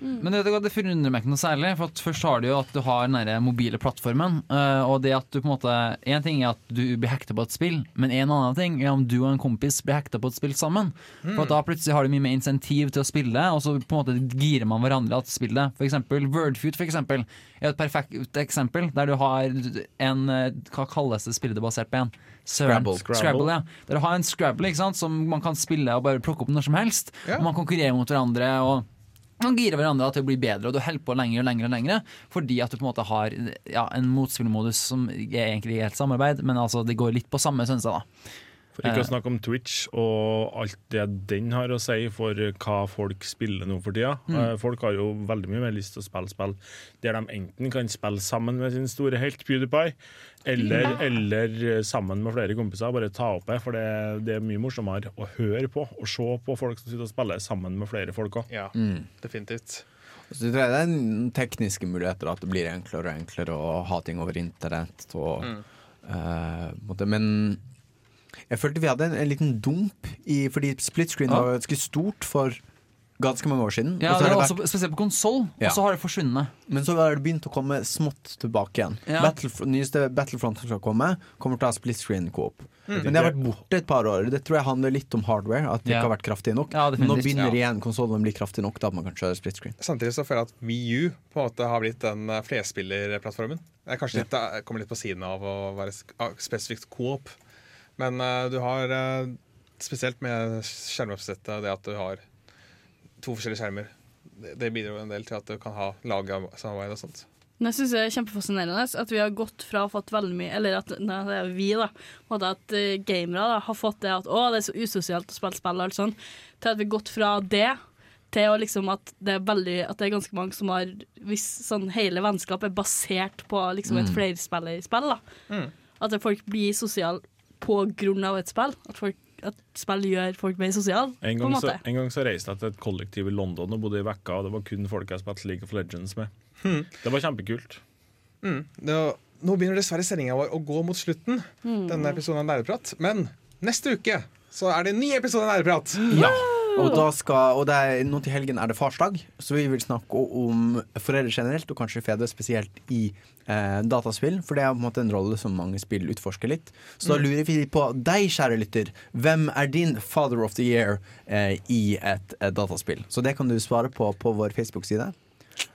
Men det, det forundrer meg ikke noe særlig. For at Først har du jo at du har den mobile plattformen. eh, og det at du på en måte En ting er at du blir hekta på et spill, men en annen ting er om du og en kompis blir hekta på et spill sammen. For at Da plutselig har du mye mer insentiv til å spille, og så på en måte girer man hverandre til å spille. For eksempel Wordfoot for eksempel, er et perfekt eksempel, der du har en eh, Hva kalles det spillet er basert på igjen? Scrabble. Scrabble, ja. Der du har en Scrabble ikke sant? som man kan spille og bare plukke opp når som helst. Og man konkurrerer mot hverandre. og man girer hverandre til å bli bedre, og du holder på lenger og lenger. og lenger Fordi at du på en måte har ja, en motspillmodus som er egentlig helt samarbeid, men altså det går litt på samme, syns jeg. da For ikke å snakke om Twitch og alt det den har å si for hva folk spiller nå for tida. Mm. Eh, Folk har jo veldig mye mer lyst til å spille spill der de enten kan spille sammen med sin store helt PewDiePie, eller, Ja. eller eh, sammen med flere kompiser. Bare ta opp det, for det, det er mye morsommere å høre på og se på folk som sitter og spiller sammen med flere folk òg. Ja, Mm. definitivt. Så jeg det er en tekniske muligheter, at det blir enklere og enklere å ha ting over internett. Og, Mm. uh, måte. Men jeg følte vi hadde en, en liten dump i Fordi split screen Ja. var ganske stort for ganske mange år siden. Ja, og så det har er det også spesielt på konsoll, Ja. og så har det forsvunnet. Men så har det begynt å komme smått tilbake igjen. Ja. Battlef nyeste Battlefront som skal komme, kommer til å ha split screen coop. Mm. Men det har vært borte et par år. Det tror jeg handler litt om hardware. At det Ja. ikke har vært kraftig nok. Ja, nå begynner Ja. igjen konsollen å bli kraftig nok til at man kan kjøre split screen. Samtidig så føler jeg at Wii U på en måte har blitt den eh, flerspillerplattformen. Det er kanskje litt, det kommer litt på siden av å være ah, spesifikt coop. Men eh, du har eh, spesielt med skjermoppsettet det at du har to forskjellige skjermer. Det, det bidrar en del til at du kan ha lagsamarbeid og sånt. Men jeg synes det er kjempefascinerende at vi har gått fra å ha fått veldig mye Eller at nei, det er vi, da. At eh, gamere da, har fått det at å, det er så usosialt å spille spill, og alt sånt, til at vi har gått fra det til å liksom at det er veldig At det er ganske mange som har Hvis sånn hele vennskap er basert på liksom et Mm. flerspillerspill. da Mm. At folk blir sosiale på grunn av et spill. At, folk, at spill gjør folk mer sosiale. En på en gang, så, en gang så reiste jeg til et kollektiv i London og bodde i vekka, og det var kun folk jeg spilte League of Legends med. Hmm. Det var kjempekult. Mm. Det, nå begynner dessverre sendinga vår å gå mot slutten, Mm. denne episoden av Nerdeprat. Men neste uke så er det en ny episode av Nerdeprat. Og, da skal, og det er, nå til helgen er det farsdag, så vi vil snakke om foreldre generelt, og kanskje fedre spesielt i eh, dataspill. For det er på en måte en rolle som mange spill utforsker litt. Så da Mm. lurer vi på deg, kjære lytter. Hvem er din father of the year eh, i et, et dataspill? Så det kan du svare på på vår Facebook-side.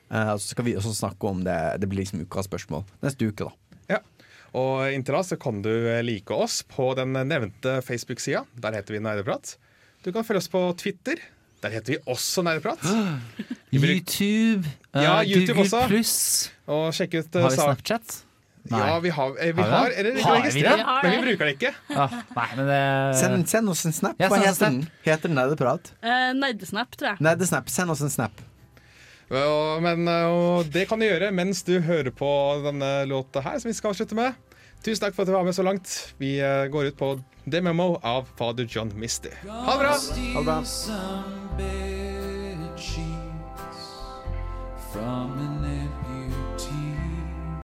Eh, så skal vi også snakke om det. Det blir liksom ukas spørsmål neste uke, da. Ja. Og inntil da så kan du like oss på den nevnte Facebook-sida. Der heter vi Nerdeprat. Du kan følge oss på Twitter. Der heter vi også Nerdeprat. YouTube, Ja, eh, YouTube Google også. Pluss. Og sjekk ut eh, Har vi Snapchat? Snapchat? Ja, vi har, eh, vi Har har eller Har vi det? men vi bruker det ikke. Ah, nei, men det Send, send oss en snap. Ja, Hva heter en den? Heter den Nerdeprat? Eh, Nerdesnap, tror jeg. Nerdesnap. Send oss en snap. Og, men eh, og det kan du gjøre mens du hører på denne låta her, som vi skal avslutte med. Tusen takk for at du var med så langt. Vi eh, går ut på The Memo av fader John Misty. Ha det bra! Ha det bra.